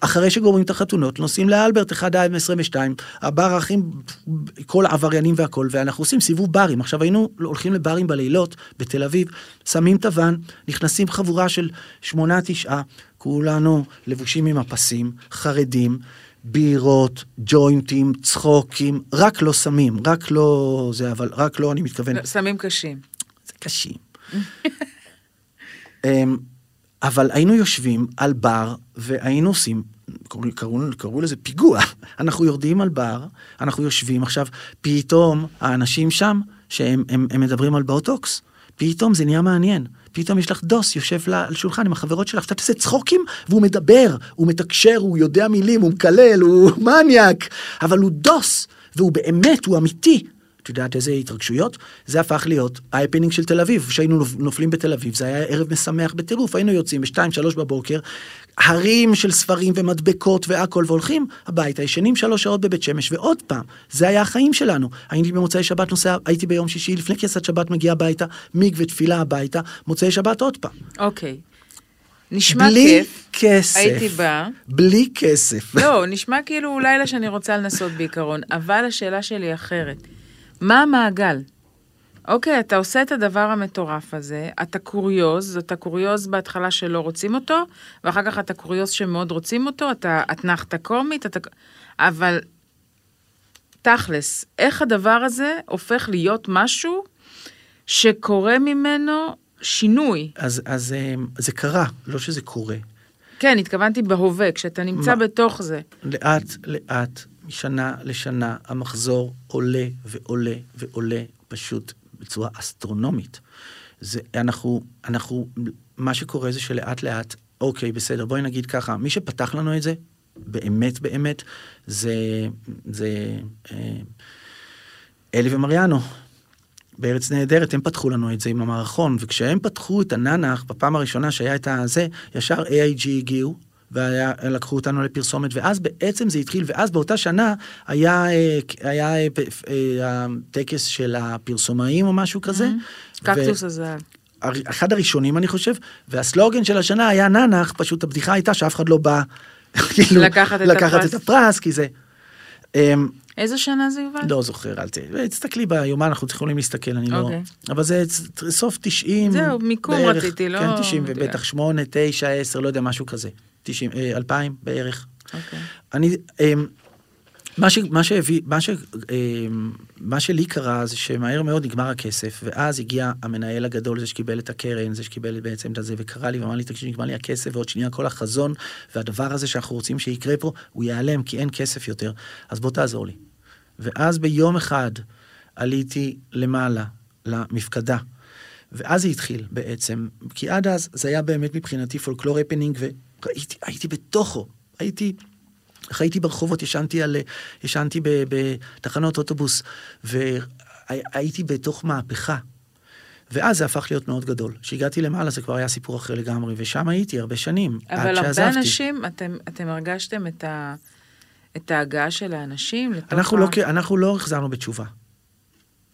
אחרי שגומרים את החתונות, נוסעים לאלברט 1 עד 22, הבר הכי, כל העבריינים והכל, ואנחנו עושים סיבוב ברים. עכשיו היינו הולכים לברים בלילות בתל אביב, שמים את הוואן, נכנסים חבורה של שמונה, תשעה, כולנו לבושים עם הפסים, חרדים, בירות, ג'וינטים, צחוקים, רק לא סמים, רק לא זה, אבל רק לא, אני מתכוון, סמים קשים. זה קשים. אבל היינו יושבים על בר והיינו עושים, קראו, קראו, קראו לזה פיגוע. אנחנו יורדים על בר, אנחנו יושבים, עכשיו פתאום האנשים שם, שהם הם, הם מדברים על באוטוקס, פתאום זה נהיה מעניין. פתאום יש לך דוס, יושב לה על שולחן עם החברות שלך, שאתה תעשה צחוקים, והוא מדבר, הוא מתקשר, הוא יודע מילים, הוא מקלל, הוא מניאק, אבל הוא דוס, והוא באמת, הוא אמיתי. את יודעת איזה התרגשויות? זה הפך להיות ההפנינג של תל אביב, כשהיינו נופלים בתל אביב, זה היה ערב משמח בטירוף, היינו יוצאים בשתיים, שלוש בבוקר, הרים של ספרים ומדבקות והכל, והולכים הביתה, ישנים שלוש שעות בבית שמש, ועוד פעם, זה היה החיים שלנו. הייתי במוצאי שבת נוסע, הייתי ביום שישי, לפני כניסת שבת מגיע הביתה, מקווה תפילה הביתה, מוצאי שבת עוד פעם. אוקיי. נשמע בלי כיף. כסף. הייתי באה. בלי כסף. לא, נשמע כאילו לילה שאני רוצה לנסות בעיקרון, אבל השאלה שלי אחרת. מה המעגל? אוקיי, אתה עושה את הדבר המטורף הזה, אתה קוריוז, אתה קוריוז בהתחלה שלא רוצים אותו, ואחר כך אתה קוריוז שמאוד רוצים אותו, אתה אתנחתה קומית, אתה... אבל תכלס, איך הדבר הזה הופך להיות משהו שקורה ממנו שינוי? אז, אז אה, זה קרה, לא שזה קורה. כן, התכוונתי בהווה, כשאתה נמצא מה? בתוך זה. לאט לאט, משנה לשנה, המחזור עולה ועולה ועולה, פשוט בצורה אסטרונומית. זה, אנחנו, אנחנו, מה שקורה זה שלאט לאט, אוקיי, בסדר, בואי נגיד ככה, מי שפתח לנו את זה, באמת באמת, זה, זה אה, אלי ומריאנו. בארץ נהדרת, הם פתחו לנו את זה עם המערכון, וכשהם פתחו את הננח, בפעם הראשונה שהיה את הזה, ישר AIG הגיעו, ולקחו אותנו לפרסומת, ואז בעצם זה התחיל, ואז באותה שנה היה, אה, היה אה, אה, הטקס של הפרסומאים או משהו כזה. קקטוס הזהב. אחד הראשונים אני חושב, והסלוגן של השנה היה ננח, פשוט הבדיחה הייתה שאף אחד לא בא כאילו, לקחת את לקחת הפרס. את הפרס, כי זה... אמ, איזה שנה זה יובל? לא זוכר, אל ת... תסתכלי ביומן, אנחנו יכולים להסתכל, אני לא... אוקיי. אבל זה סוף 90. זהו, מיקום בערך, רציתי, לא כן, 90, מדויק. ובטח 8, 9, 10, לא יודע, משהו כזה. 90, אה, 2000 בערך. אוקיי. אני, אמ, מה, ש, מה, שהביא, מה, ש, אמ, מה שלי קרה זה שמהר מאוד נגמר הכסף, ואז הגיע המנהל הגדול, זה שקיבל את הקרן, זה שקיבל בעצם את זה, וקרא לי ואמר לי, תקשיב, נגמר לי הכסף, ועוד שנייה כל החזון, והדבר הזה שאנחנו רוצים שיקרה פה, הוא ייעלם, כי אין כסף יותר, אז בוא תעזור לי. ואז ביום אחד עליתי למעלה, למפקדה, ואז זה התחיל בעצם, כי עד אז זה היה באמת מבחינתי פולקלור הפנינג, הייתי בתוכו, הייתי... חייתי ברחובות, ישנתי, על, ישנתי ב- בתחנות אוטובוס, והייתי בתוך מהפכה. ואז זה הפך להיות מאוד גדול. כשהגעתי למעלה זה כבר היה סיפור אחר לגמרי, ושם הייתי הרבה שנים, עד אבל הרבה שעזבתי. אנשים, אתם, אתם הרגשתם את, ה, את ההגעה של האנשים לתוך אנחנו, ה... לא, אנחנו לא החזרנו בתשובה.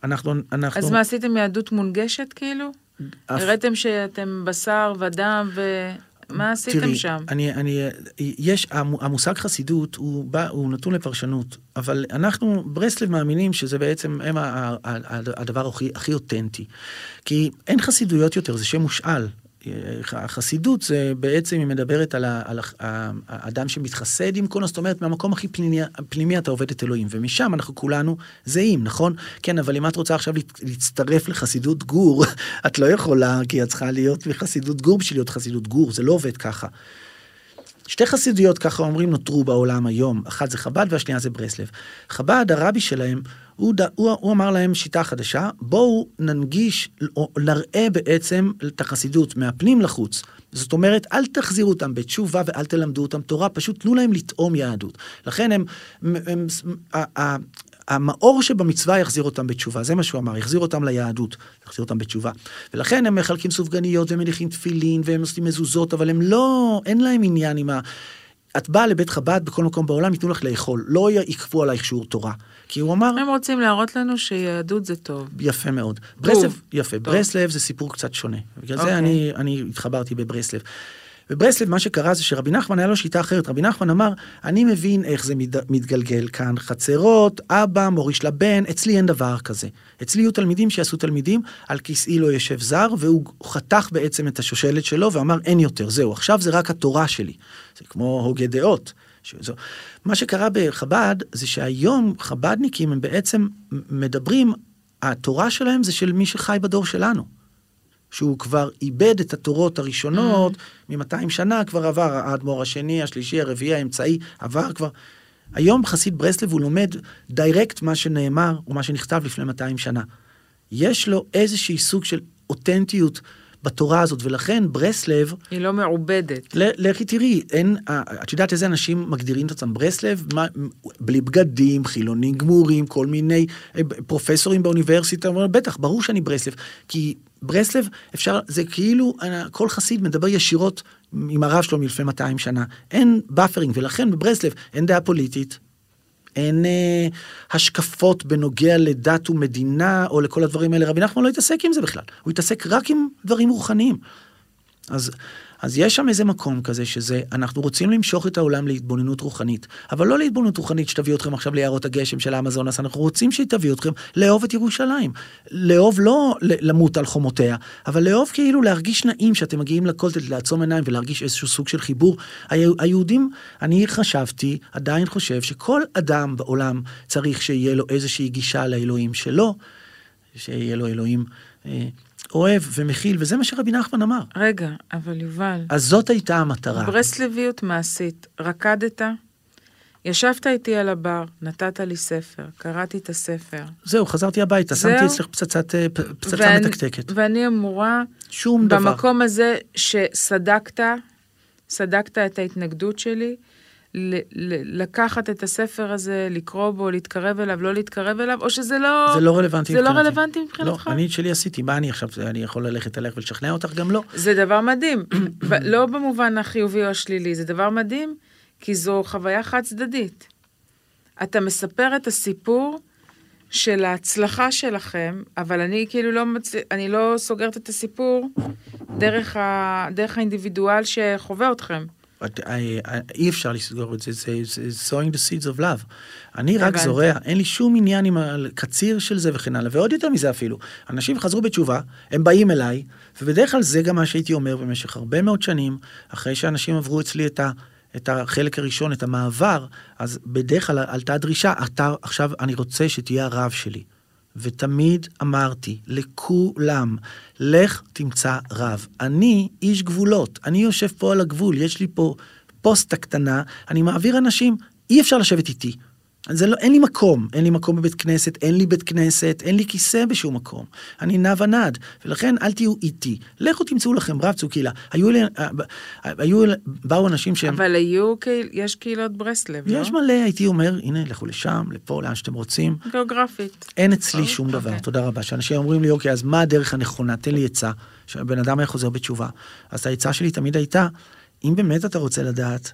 אנחנו... אנחנו אז מה, עשיתם יהדות מונגשת כאילו? אף- הראיתם שאתם בשר ודם ו... מה עשיתם תראי, שם? אני, אני, יש, המו- המושג חסידות הוא, בא, הוא נתון לפרשנות, אבל אנחנו, ברסלב מאמינים שזה בעצם הם ה- ה- ה- הדבר הכי, הכי אותנטי. כי אין חסידויות יותר, זה שם מושאל. החסידות זה בעצם, היא מדברת על, ה, על האדם שמתחסד עם קונו, זאת אומרת, מהמקום הכי פנימי, פנימי אתה עובד את אלוהים, ומשם אנחנו כולנו זהים, נכון? כן, אבל אם את רוצה עכשיו להצ- להצטרף לחסידות גור, את לא יכולה, כי את צריכה להיות מחסידות גור בשביל להיות חסידות גור, זה לא עובד ככה. שתי חסידויות, ככה אומרים, נותרו בעולם היום. אחת זה חב"ד והשנייה זה ברסלב. חב"ד, הרבי שלהם, הוא, ד- הוא, הוא אמר להם שיטה חדשה, בואו ננגיש, או נראה בעצם את החסידות מהפנים לחוץ. זאת אומרת, אל תחזירו אותם בתשובה ואל תלמדו אותם תורה, פשוט תנו להם לטעום יהדות. לכן הם, הם, הם ה- ה- המאור שבמצווה יחזיר אותם בתשובה, זה מה שהוא אמר, יחזיר אותם ליהדות, יחזיר אותם בתשובה. ולכן הם מחלקים סופגניות ומניחים תפילין והם עושים מזוזות, אבל הם לא, אין להם עניין עם ה... את באה לבית חב"ד בכל מקום בעולם, ייתנו לך לאכול, לא יכפו עלייך שיעור תורה. כי הוא אמר, הם רוצים להראות לנו שיהדות זה טוב. יפה מאוד. ברסלב, יפה, טוב. ברסלב זה סיפור קצת שונה. בגלל אוקיי. זה אני, אני התחברתי בברסלב. בברסלב מה שקרה זה שרבי נחמן היה לו שיטה אחרת. רבי נחמן אמר, אני מבין איך זה מת, מתגלגל כאן. חצרות, אבא, מוריש לבן, אצלי אין דבר כזה. אצלי יהיו תלמידים שיעשו תלמידים, על כיסאי לא יושב זר, והוא חתך בעצם את השושלת שלו ואמר, אין יותר, זהו, עכשיו זה רק התורה שלי. זה כמו הוגה דעות. שזו. מה שקרה בחב"ד זה שהיום חב"דניקים הם בעצם מדברים, התורה שלהם זה של מי שחי בדור שלנו. שהוא כבר איבד את התורות הראשונות, מ-200 שנה כבר עבר, האדמו"ר השני, השלישי, הרביעי, האמצעי, עבר כבר. היום חסיד ברסלב הוא לומד דיירקט מה שנאמר, או מה שנכתב לפני 200 שנה. יש לו איזשהי סוג של אותנטיות בתורה הזאת, ולכן ברסלב, היא לא מעובדת. לכי תראי, אין, אה, את יודעת איזה אנשים מגדירים את עצמם ברסלב? מה, בלי בגדים, חילונים גמורים, כל מיני אה, פרופסורים באוניברסיטה, אומרים, בטח, ברור שאני ברסלב. כי ברסלב, אפשר, זה כאילו, אה, כל חסיד מדבר ישירות עם הרב שלו מלפני 200 שנה. אין buffering, ולכן בברסלב אין דעה פוליטית. אין אה, השקפות בנוגע לדת ומדינה או לכל הדברים האלה. רבי נחמן לא התעסק עם זה בכלל, הוא התעסק רק עם דברים רוחניים. אז, אז יש שם איזה מקום כזה שזה, אנחנו רוצים למשוך את העולם להתבוננות רוחנית, אבל לא להתבוננות רוחנית שתביא אתכם עכשיו ליערות הגשם של האמזונס, אנחנו רוצים שהיא תביא אתכם לאהוב את ירושלים. לאהוב לא למות על חומותיה, אבל לאהוב כאילו להרגיש נעים שאתם מגיעים לכותל, לעצום עיניים ולהרגיש איזשהו סוג של חיבור. היהודים, אני חשבתי, עדיין חושב, שכל אדם בעולם צריך שיהיה לו איזושהי גישה לאלוהים שלו, שיהיה לו אלוהים אה, אוהב ומכיל, וזה מה שרבי נחמן אמר. רגע, אבל יובל, אז זאת הייתה המטרה. ברסלביות מעשית, רקדת, ישבת איתי על הבר, נתת לי ספר, קראתי את הספר. זהו, חזרתי הביתה, זהו? שמתי אצלך פצצת, אה, פצצה ואני- מתקתקת. ואני אמורה, שום דבר. במקום הזה שסדקת, סדקת את ההתנגדות שלי, לקחת את הספר הזה, לקרוא בו, להתקרב אליו, לא להתקרב אליו, או שזה לא... זה לא רלוונטי זה לא. רלוונטי מבחינתך? לא, אני את שלי עשיתי, מה אני עכשיו, אני יכול ללכת אליך ולשכנע אותך? גם לא. זה דבר מדהים, לא במובן החיובי או השלילי, זה דבר מדהים, כי זו חוויה חד צדדית. אתה מספר את הסיפור של ההצלחה שלכם, אבל אני כאילו לא, מצ... אני לא סוגרת את הסיפור דרך, ה... דרך האינדיבידואל שחווה אתכם. אה, אה, אי אפשר לסגור את זה, זה, sowing the seeds of love. אני רק. זורע, אין לי שום עניין עם הקציר של זה וכן הלאה, ועוד יותר מזה אפילו, אנשים חזרו בתשובה, הם באים אליי, ובדרך כלל זה גם מה שהייתי אומר במשך הרבה מאוד שנים, אחרי שאנשים עברו אצלי את ה... את החלק הראשון, את המעבר, אז בדרך כלל עלתה דרישה, אתה עכשיו, אני רוצה שתהיה הרב שלי. ותמיד אמרתי לכולם, לך תמצא רב. אני איש גבולות, אני יושב פה על הגבול, יש לי פה פוסטה קטנה, אני מעביר אנשים, אי אפשר לשבת איתי. זה לא, אין לי מקום, אין לי מקום בבית כנסת, אין לי בית כנסת, אין לי כיסא בשום מקום. אני נע ונד, ולכן אל תהיו איתי. לכו תמצאו לכם רב צור קהילה. היו, אלה- היו, אלה- באו אנשים שהם... אבל היו, יש קהילות ברסלב, לא? יש מלא, הייתי אומר, הנה, לכו לשם, לפה, לאן שאתם רוצים. גיאוגרפית. אין אצלי אוקיי. שום דבר, תודה רבה. שאנשים אומרים לי, אוקיי, אז מה הדרך הנכונה? תן לי עצה. שהבן אדם היה חוזר בתשובה. אז העצה שלי תמיד הייתה, אם באמת אתה רוצה לדעת,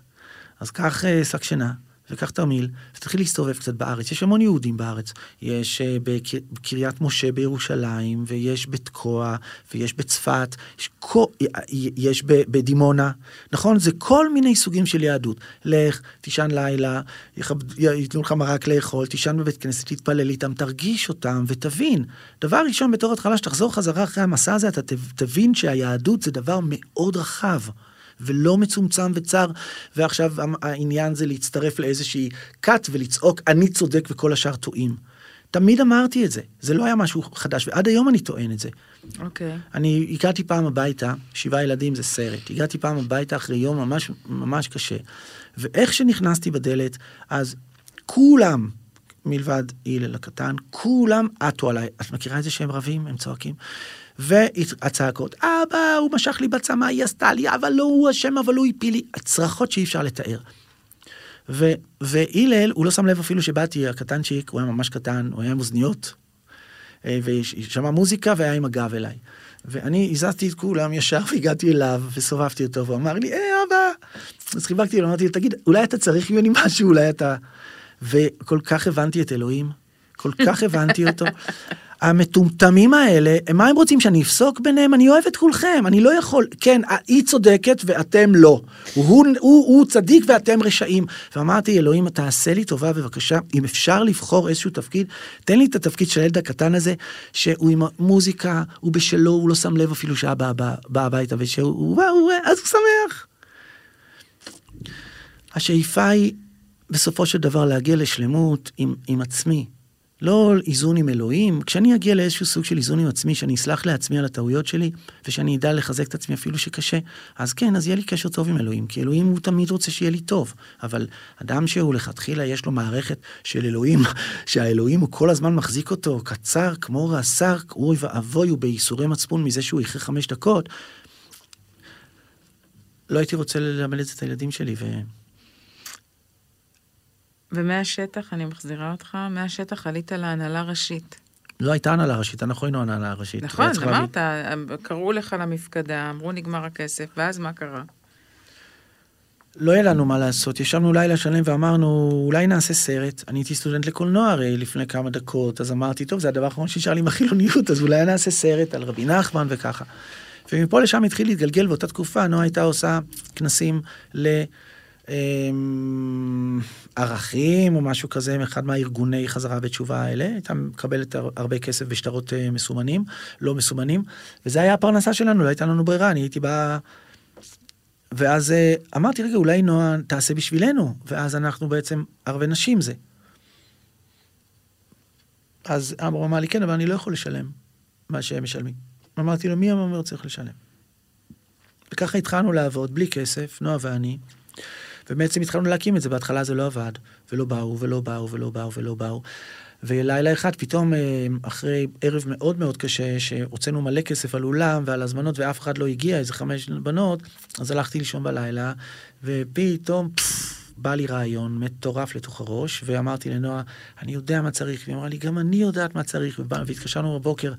אז קח אה, שק שינה, וקח תרמיל, ותתחיל להסתובב קצת בארץ. יש המון יהודים בארץ. יש אה, בקר- בקריית משה בירושלים, ויש בתקוע, ויש בצפת, יש, כל, יש בדימונה. נכון? זה כל מיני סוגים של יהדות. לך, תישן לילה, ייתנו לך מרק לאכול, תישן בבית כנסת, תתפלל איתם, תרגיש אותם ותבין. דבר ראשון בתור התחלה, שתחזור חזרה אחרי המסע הזה, אתה תבין שהיהדות זה דבר מאוד רחב. ולא מצומצם וצר, ועכשיו העניין זה להצטרף לאיזושהי כת ולצעוק, אני צודק וכל השאר טועים. תמיד אמרתי את זה, זה לא היה משהו חדש, ועד היום אני טוען את זה. אוקיי. אני הגעתי פעם הביתה, שבעה ילדים זה סרט, הגעתי פעם הביתה אחרי יום ממש ממש קשה, ואיך שנכנסתי בדלת, אז כולם, מלבד הלל הקטן, כולם עטו עליי. את מכירה את זה שהם רבים, הם צועקים? והצעקות, אבא, הוא משך לי בצמא, היא עשתה לי, אבל לא הוא אשם, אבל הוא הפיל לי, הצרחות שאי אפשר לתאר. ו- והלל, הוא לא שם לב אפילו שבאתי, הקטנצ'יק, הוא היה ממש קטן, הוא היה עם אוזניות, אה, ושמע מוזיקה והיה עם הגב אליי. ואני הזזתי את כולם ישר והגעתי אליו וסובבתי אותו, והוא אמר לי, היי אבא. אז חיבקתי לו, אמרתי לו, תגיד, אולי אתה צריך ממני משהו, אולי אתה... וכל כך הבנתי את אלוהים, כל כך הבנתי אותו. המטומטמים האלה, מה הם רוצים שאני אפסוק ביניהם? אני אוהב את כולכם, אני לא יכול. כן, היא צודקת ואתם לא. הוא, הוא, הוא צדיק ואתם רשעים. ואמרתי, אלוהים, תעשה לי טובה בבקשה, אם אפשר לבחור איזשהו תפקיד, תן לי את התפקיד של הילד הקטן הזה, שהוא עם המוזיקה, הוא בשלו, הוא לא שם לב אפילו שאבא בא, בא הביתה, ושהוא, הוא בא, הוא, אז הוא שמח. השאיפה היא בסופו של דבר להגיע לשלמות עם, עם עצמי. לא איזון עם אלוהים. כשאני אגיע לאיזשהו סוג של איזון עם עצמי, שאני אסלח לעצמי על הטעויות שלי, ושאני אדע לחזק את עצמי אפילו שקשה, אז כן, אז יהיה לי קשר טוב עם אלוהים, כי אלוהים הוא תמיד רוצה שיהיה לי טוב. אבל אדם שהוא לכתחילה יש לו מערכת של אלוהים, שהאלוהים הוא כל הזמן מחזיק אותו קצר, כמו רס"ר, אוי ואבוי, הוא בייסורי מצפון מזה שהוא איחר חמש דקות. לא הייתי רוצה ללמד את זה את הילדים שלי, ו... ומהשטח, אני מחזירה אותך, מהשטח עלית להנהלה ראשית. לא הייתה הנהלה ראשית, אנחנו היינו הנהלה ראשית. נכון, צריך להביא- אמרת, קראו לך למפקדה, אמרו נגמר הכסף, ואז מה קרה? לא היה לנו מה לעשות, ישבנו לילה שלם ואמרנו, אולי נעשה סרט. אני הייתי סטודנט לקולנוע הרי לפני כמה דקות, אז אמרתי, טוב, זה הדבר האחרון שנשאר לי עם החילוניות, אז אולי נעשה סרט על רבי נחמן וככה. ומפה לשם התחיל להתגלגל באותה תקופה, נועה הייתה עושה כנסים ל... אמ, ערכים או משהו כזה מאחד מהארגוני חזרה בתשובה האלה, הייתה מקבלת הר- הרבה כסף בשטרות אה, מסומנים, לא מסומנים, וזה היה הפרנסה שלנו, לא הייתה לנו ברירה, אני הייתי בא... ואז אה, אמרתי, רגע, אולי נועה תעשה בשבילנו, ואז אנחנו בעצם ערבי נשים זה. אז אמרו אמר לי, כן, אבל אני לא יכול לשלם מה שהם משלמים. אמרתי לו, מי אומר צריך לשלם? וככה התחלנו לעבוד בלי כסף, נועה ואני, ובעצם התחלנו להקים את זה, בהתחלה זה לא עבד, ולא באו, ולא באו, ולא באו, ולא באו. ולילה אחד, פתאום, אה, אחרי ערב מאוד מאוד קשה, שהוצאנו מלא כסף על אולם ועל הזמנות, ואף אחד לא הגיע, איזה חמש בנות, אז הלכתי לישון בלילה, ופתאום, פפפ, בא לי רעיון מטורף לתוך הראש, ואמרתי לנועה, אני יודע מה צריך, והיא אמרה לי, גם אני יודעת מה צריך, והתקשרנו בבוקר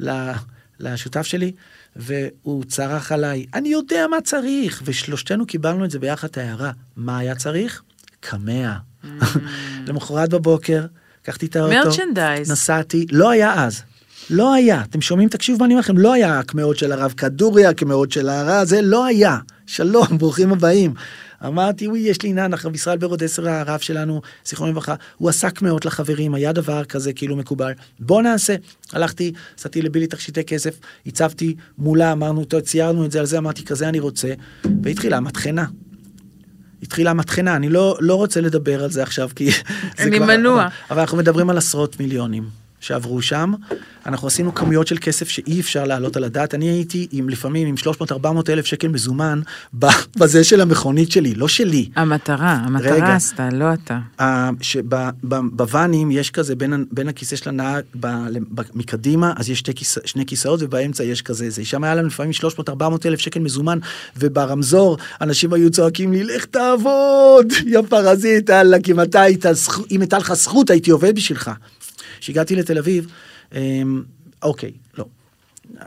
ל- לשותף שלי, והוא צרח עליי, אני יודע מה צריך, ושלושתנו קיבלנו את זה ביחד ההערה, מה היה צריך? קמע. למחרת בבוקר, לקחתי את האוטו, מרצ'נדייז. נסעתי, לא היה אז. לא היה, אתם שומעים? תקשיבו מה אני אומר לכם, לא היה הקמעות של הרב כדורי, הקמעות של הרע, זה לא היה. שלום, ברוכים הבאים. אמרתי, וואי, יש לי עניין, עכשיו ישראל ברודסר הרב שלנו, זיכרונו לברכה, הוא עסק מאוד לחברים, היה דבר כזה כאילו מקובל. בוא נעשה. הלכתי, עשיתי לבילי תכשיטי כסף, הצבתי מולה, אמרנו, טוב, ציירנו את זה על זה, אמרתי, כזה אני רוצה, והתחילה המטחנה. התחילה המטחנה, אני לא, לא רוצה לדבר על זה עכשיו, כי... זה אני כבר- מנוע. אבל, אבל אנחנו מדברים על עשרות מיליונים שעברו שם. אנחנו עשינו כמויות של כסף שאי אפשר להעלות על הדעת. אני הייתי עם לפעמים עם 300-400 אלף שקל מזומן בזה של המכונית שלי, לא שלי. המטרה, המטרה רגע. עשתה, לא אתה. שבוואנים יש כזה בין, בין הכיסא של הנהג מקדימה, אז יש שתי, כיסא, שני כיסאות ובאמצע יש כזה זה. שם היה לנו לפעמים 300-400 אלף שקל מזומן, וברמזור אנשים היו צועקים לי, לך תעבוד, יא פרזיט, אללה, אם הייתה לך זכות הייתי עובד בשבילך. כשהגעתי לתל אביב, אמ, אוקיי, לא.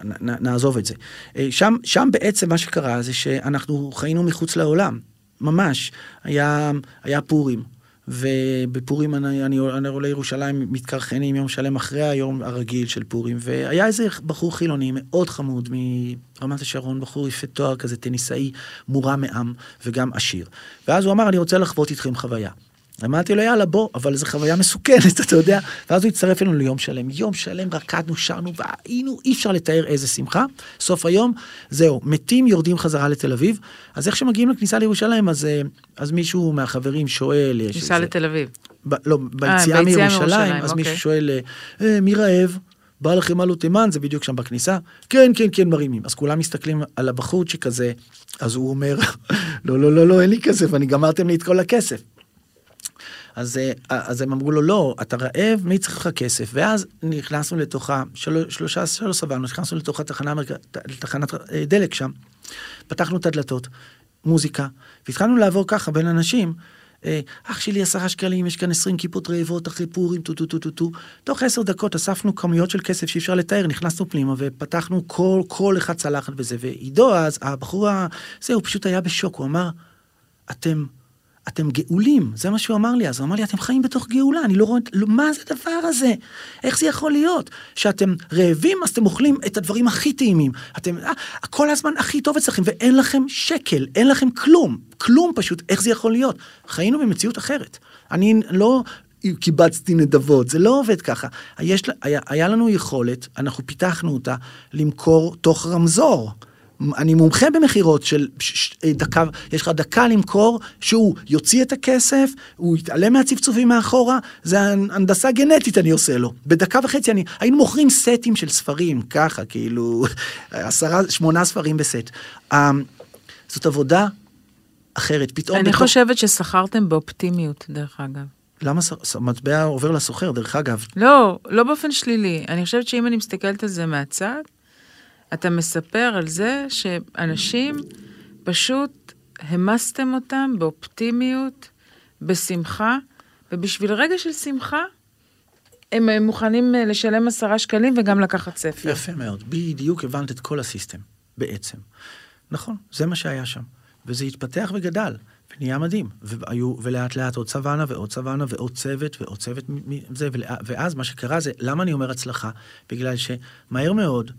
נ- נ- נעזוב את זה. אה, שם, שם בעצם מה שקרה זה שאנחנו חיינו מחוץ לעולם, ממש. היה, היה פורים, ובפורים אני, אני, אני עולה לירושלים מתקרחנים יום שלם אחרי היום הרגיל של פורים, והיה איזה בחור חילוני מאוד חמוד מרמת השרון, בחור יפה תואר כזה, טניסאי, מורם מעם וגם עשיר. ואז הוא אמר, אני רוצה לחוות איתכם חוויה. אמרתי לו, יאללה, בוא, אבל זו חוויה מסוכנת, אתה יודע. ואז הוא הצטרף אלינו ליום שלם. יום שלם רקדנו, שרנו, והיינו, אי אפשר לתאר איזה שמחה. סוף היום, זהו, מתים, יורדים חזרה לתל אביב. אז איך שמגיעים לכניסה לירושלים, אז, אה, אז מישהו מהחברים שואל... ניסע לתל אביב. ב, לא, ביציאה מירושלים, מירושלים, אז אוקיי. מישהו שואל, אה, אה, מי רעב? בא לכם עלו תימן, זה בדיוק שם בכניסה. כן, כן, כן, מרימים. אז כולם מסתכלים על הבחורצ'יק הזה, אז הוא אומר, לא, לא, לא, לא, אין לי כסף, אני גמרתם לי את כל הכסף. אז, אה, אז הם אמרו לו, לא, אתה רעב, מי צריך לך כסף? ואז נכנסנו לתוך ה... של- שלושה, שלוש סבלנו, נכנסנו לתוך התחנה, לתחנת אה, דלק שם, פתחנו את הדלתות, מוזיקה, והתחלנו לעבור ככה בין אנשים. אה, אח שלי עשרה שקלים, יש כאן עשרים כיפות רעבות אחרי פורים, טו טו טו טו טו. תוך עשר דקות אספנו כמויות של כסף שאי אפשר לתאר, נכנסנו פנימה ופתחנו כל, כל אחד צלחת בזה. ועידו אז, הבחור ה... זה, הוא פשוט היה בשוק, הוא אמר, אתם, אתם גאולים, זה מה שהוא אמר לי אז, הוא אמר לי, אתם חיים בתוך גאולה, אני לא רואה, לא, מה זה הדבר הזה? איך זה יכול להיות? שאתם רעבים, אז אתם אוכלים את הדברים הכי טעימים. אתם, אה, כל הזמן הכי טוב אצלכם, ואין לכם שקל, אין לכם כלום, כלום פשוט, איך זה יכול להיות? חיינו במציאות אחרת. אני לא... קיבצתי נדבות, זה לא עובד ככה. יש, היה, היה לנו יכולת, אנחנו פיתחנו אותה, למכור תוך רמזור. אני מומחה במכירות של דקה, יש לך דקה למכור, שהוא יוציא את הכסף, הוא יתעלם מהצפצופים מאחורה, זה הנדסה גנטית אני עושה לו. בדקה וחצי אני, היינו מוכרים סטים של ספרים, ככה, כאילו, עשרה, שמונה ספרים בסט. אמ, זאת עבודה אחרת, פתאום... אני בתוך- חושבת ששכרתם באופטימיות, דרך אגב. למה מטבע עובר לסוחר, דרך אגב? לא, לא באופן שלילי. אני חושבת שאם אני מסתכלת על זה מהצד, אתה מספר על זה שאנשים, פשוט המסתם אותם באופטימיות, בשמחה, ובשביל רגע של שמחה, הם אה, מוכנים אה, לשלם עשרה שקלים וגם לקחת ספר. יפה מאוד, בדיוק הבנת את כל הסיסטם, בעצם. נכון, זה מה שהיה שם. וזה התפתח וגדל, ונהיה מדהים. והיו, ולאט לאט עוד סוואנה ועוד סוואנה ועוד צוות ועוד צוות מזה, ולא- ואז מה שקרה זה, למה אני אומר הצלחה? בגלל שמהר מאוד,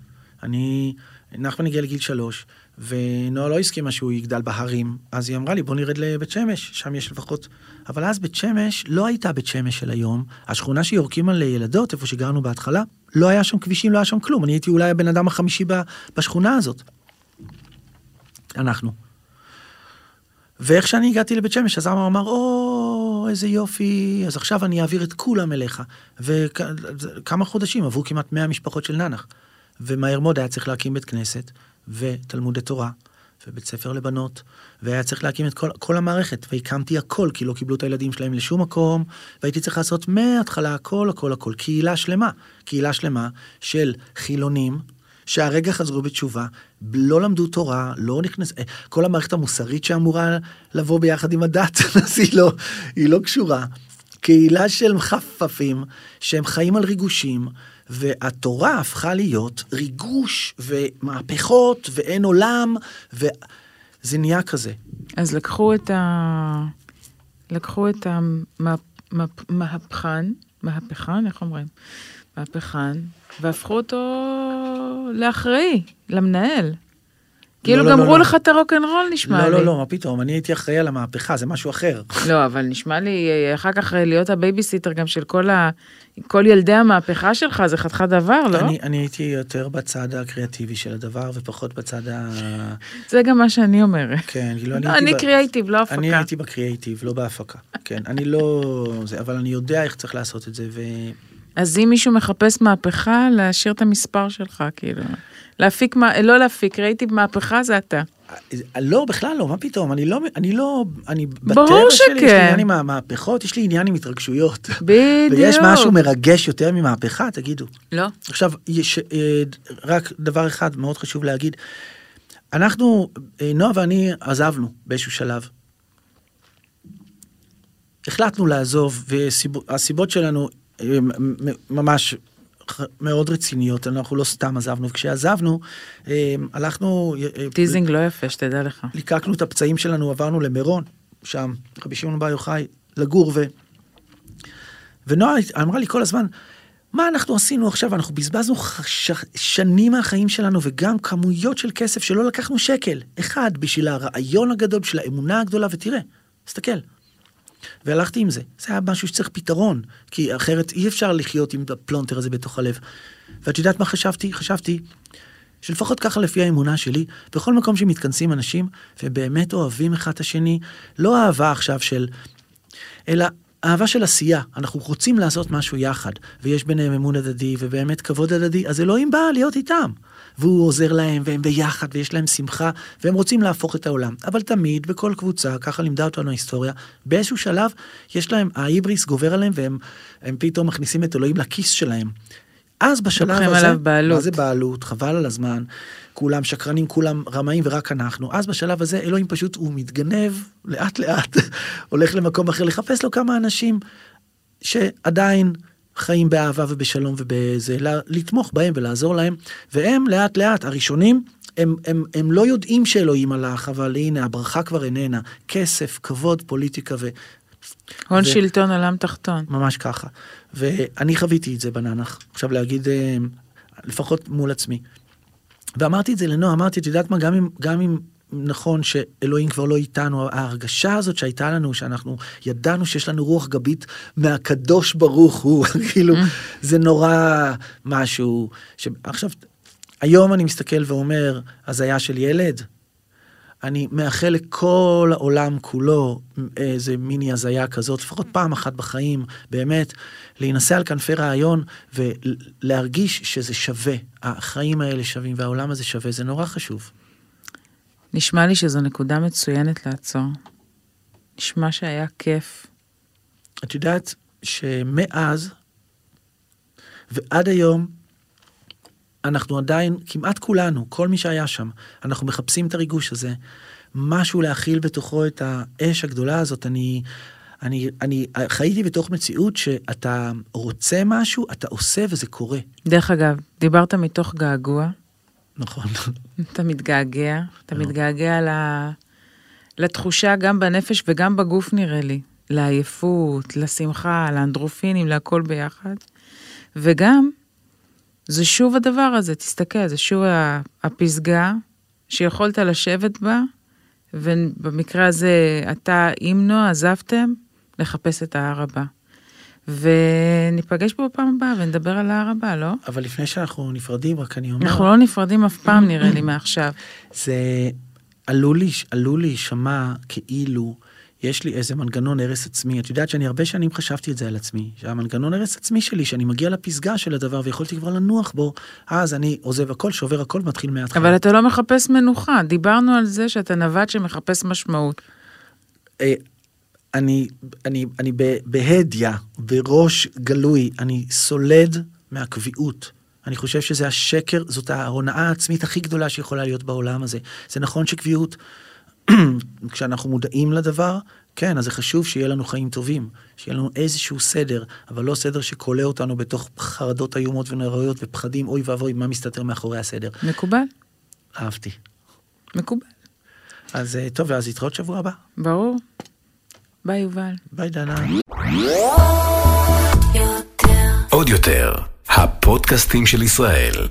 אני, נחמן הגיע לגיל שלוש, ונועה לא הסכימה שהוא יגדל בהרים, אז היא אמרה לי, בוא נרד לבית שמש, שם יש לפחות... אבל אז בית שמש לא הייתה בית שמש של היום. השכונה שיורקים על ילדות, איפה שגרנו בהתחלה, לא היה שם כבישים, לא היה שם כלום. אני הייתי אולי הבן אדם החמישי בשכונה הזאת. אנחנו. ואיך שאני הגעתי לבית שמש, אז אמר, אמר, או, איזה יופי, אז עכשיו אני אעביר את כולם אליך. וכמה חודשים עברו כמעט 100 משפחות של ננח. ומהר מאוד היה צריך להקים בית כנסת, ותלמודי תורה, ובית ספר לבנות, והיה צריך להקים את כל, כל המערכת, והקמתי הכל, כי לא קיבלו את הילדים שלהם לשום מקום, והייתי צריך לעשות מההתחלה הכל, הכל, הכל. קהילה שלמה, קהילה שלמה של חילונים, שהרגע חזרו בתשובה, לא למדו תורה, לא נכנס... אה, כל המערכת המוסרית שאמורה לבוא ביחד עם הדת, אז היא לא, היא לא קשורה. קהילה של מחפפים, שהם חיים על ריגושים, והתורה הפכה להיות ריגוש ומהפכות ואין עולם, וזה נהיה כזה. אז לקחו את ה... לקחו את המהפכן, מהפכן, איך אומרים? מהפכן, והפכו אותו לאחראי, למנהל. כאילו לא, לא, גמרו לא. לך את הרוקנרול נשמע לא, לי. לא, לא, מה פתאום, אני הייתי אחראי על המהפכה, זה משהו אחר. לא, אבל נשמע לי אה, אחר כך אה, להיות הבייביסיטר גם של כל ה... כל ילדי המהפכה שלך, זה חתיכת דבר, לא? אני, אני הייתי יותר בצד הקריאטיבי של הדבר, ופחות בצד ה... זה גם מה שאני אומרת. כן, כאילו, אני לא, הייתי... אני קריאייטיב, לא הפקה. אני הייתי בקריאייטיב, לא בהפקה. כן, אני לא... זה, אבל אני יודע איך צריך לעשות את זה, ו... אז אם מישהו מחפש מהפכה, להשאיר את המספר שלך, כאילו. להפיק, מה- לא להפיק, קריאייטיב מהפכה זה אתה. לא, בכלל לא, מה פתאום, אני לא, אני לא, אני, ברור בטבע שלי יש לי שכן. עניין עם המהפכות, יש לי עניין עם התרגשויות. בדיוק. ויש משהו מרגש יותר ממהפכה, תגידו. לא. עכשיו, יש אה, רק דבר אחד מאוד חשוב להגיד. אנחנו, אה, נועה ואני עזבנו באיזשהו שלב. החלטנו לעזוב, והסיבות שלנו אה, ממש מאוד רציניות, אנחנו לא סתם עזבנו, וכשעזבנו, אה, הלכנו... אה, teasing לא יפה, שתדע לך. ליקקנו את הפצעים שלנו, עברנו למירון, שם, רבי שמעון בר יוחאי, לגור, ו... ונועה אמרה לי כל הזמן, מה אנחנו עשינו עכשיו? אנחנו בזבזנו ש... שנים מהחיים שלנו, וגם כמויות של כסף שלא לקחנו שקל, אחד, בשביל הרעיון הגדול, בשביל האמונה הגדולה, ותראה, תסתכל. והלכתי עם זה. זה היה משהו שצריך פתרון, כי אחרת אי אפשר לחיות עם הפלונטר הזה בתוך הלב. ואת יודעת מה חשבתי? חשבתי שלפחות ככה לפי האמונה שלי, בכל מקום שמתכנסים אנשים ובאמת אוהבים אחד את השני, לא אהבה עכשיו של... אלא אהבה של עשייה. אנחנו רוצים לעשות משהו יחד, ויש ביניהם אמון הדדי ובאמת כבוד הדדי, אז אלוהים בא להיות איתם. והוא עוזר להם, והם ביחד, ויש להם שמחה, והם רוצים להפוך את העולם. אבל תמיד, בכל קבוצה, ככה לימדה אותנו ההיסטוריה, באיזשהו שלב, יש להם, ההיבריס גובר עליהם, והם הם פתאום מכניסים את אלוהים לכיס שלהם. אז בשלב לוקחים הזה, עליו בעלות. מה זה בעלות? חבל על הזמן. כולם שקרנים, כולם רמאים ורק אנחנו. אז בשלב הזה אלוהים פשוט, הוא מתגנב לאט לאט, הולך למקום אחר לחפש לו כמה אנשים שעדיין חיים באהבה ובשלום ובזה, לתמוך בהם ולעזור להם. והם לאט לאט, הראשונים, הם, הם, הם לא יודעים שאלוהים הלך, אבל הנה, הברכה כבר איננה. כסף, כבוד, פוליטיקה ו... הון ו- שלטון עולם תחתון. ממש ככה. ואני חוויתי את זה בננח. עכשיו להגיד, אה, לפחות מול עצמי. ואמרתי את זה לנועה, אמרתי, את יודעת מה, גם אם, גם אם נכון שאלוהים כבר לא איתנו, ההרגשה הזאת שהייתה לנו, שאנחנו ידענו שיש לנו רוח גבית מהקדוש ברוך הוא, כאילו, זה נורא משהו. ש... עכשיו, היום אני מסתכל ואומר, הזיה של ילד, אני מאחל לכל העולם כולו איזה מיני הזיה כזאת, לפחות פעם אחת בחיים, באמת, להינשא על כנפי רעיון ולהרגיש שזה שווה. החיים האלה שווים והעולם הזה שווה, זה נורא חשוב. נשמע לי שזו נקודה מצוינת לעצור. נשמע שהיה כיף. את יודעת שמאז ועד היום, אנחנו עדיין, כמעט כולנו, כל מי שהיה שם, אנחנו מחפשים את הריגוש הזה, משהו להכיל בתוכו את האש הגדולה הזאת. אני, אני, אני חייתי בתוך מציאות שאתה רוצה משהו, אתה עושה וזה קורה. דרך אגב, דיברת מתוך געגוע, נכון. אתה מתגעגע, אתה לא. מתגעגע ל... לתחושה גם בנפש וגם בגוף נראה לי, לעייפות, לשמחה, לאנדרופינים, להכל ביחד. וגם, זה שוב הדבר הזה, תסתכל, זה שוב הפסגה שיכולת לשבת בה, ובמקרה הזה אתה עם נועה עזבתם לחפש את ההר הבא. וניפגש פה בפעם הבאה ונדבר על ההר הבא, לא? אבל לפני שאנחנו נפרדים, רק אני אומר... אנחנו לא נפרדים אף פעם, נראה לי, מעכשיו. זה עלול, להיש- עלול להישמע כאילו יש לי איזה מנגנון הרס עצמי. את יודעת שאני הרבה שנים חשבתי את זה על עצמי, שהמנגנון הרס עצמי שלי, שאני מגיע לפסגה של הדבר ויכולתי כבר לנוח בו, אז אני עוזב הכל, שובר הכל, מתחיל מההתחלה. אבל אתה לא מחפש מנוחה, דיברנו על זה שאתה נווט שמחפש משמעות. אני, אני, אני ב- בהדיא, בראש גלוי, אני סולד מהקביעות. אני חושב שזה השקר, זאת ההונאה העצמית הכי גדולה שיכולה להיות בעולם הזה. זה נכון שקביעות, כשאנחנו מודעים לדבר, כן, אז זה חשוב שיהיה לנו חיים טובים, שיהיה לנו איזשהו סדר, אבל לא סדר שכולא אותנו בתוך חרדות איומות ונוראיות ופחדים, אוי ואבוי, מה מסתתר מאחורי הסדר. מקובל? אהבתי. מקובל. אז אה, טוב, אז להתראות שבוע הבא. ברור. ביי, יובל. ביי, דנה. עוד יותר, הפודקאסטים של ישראל.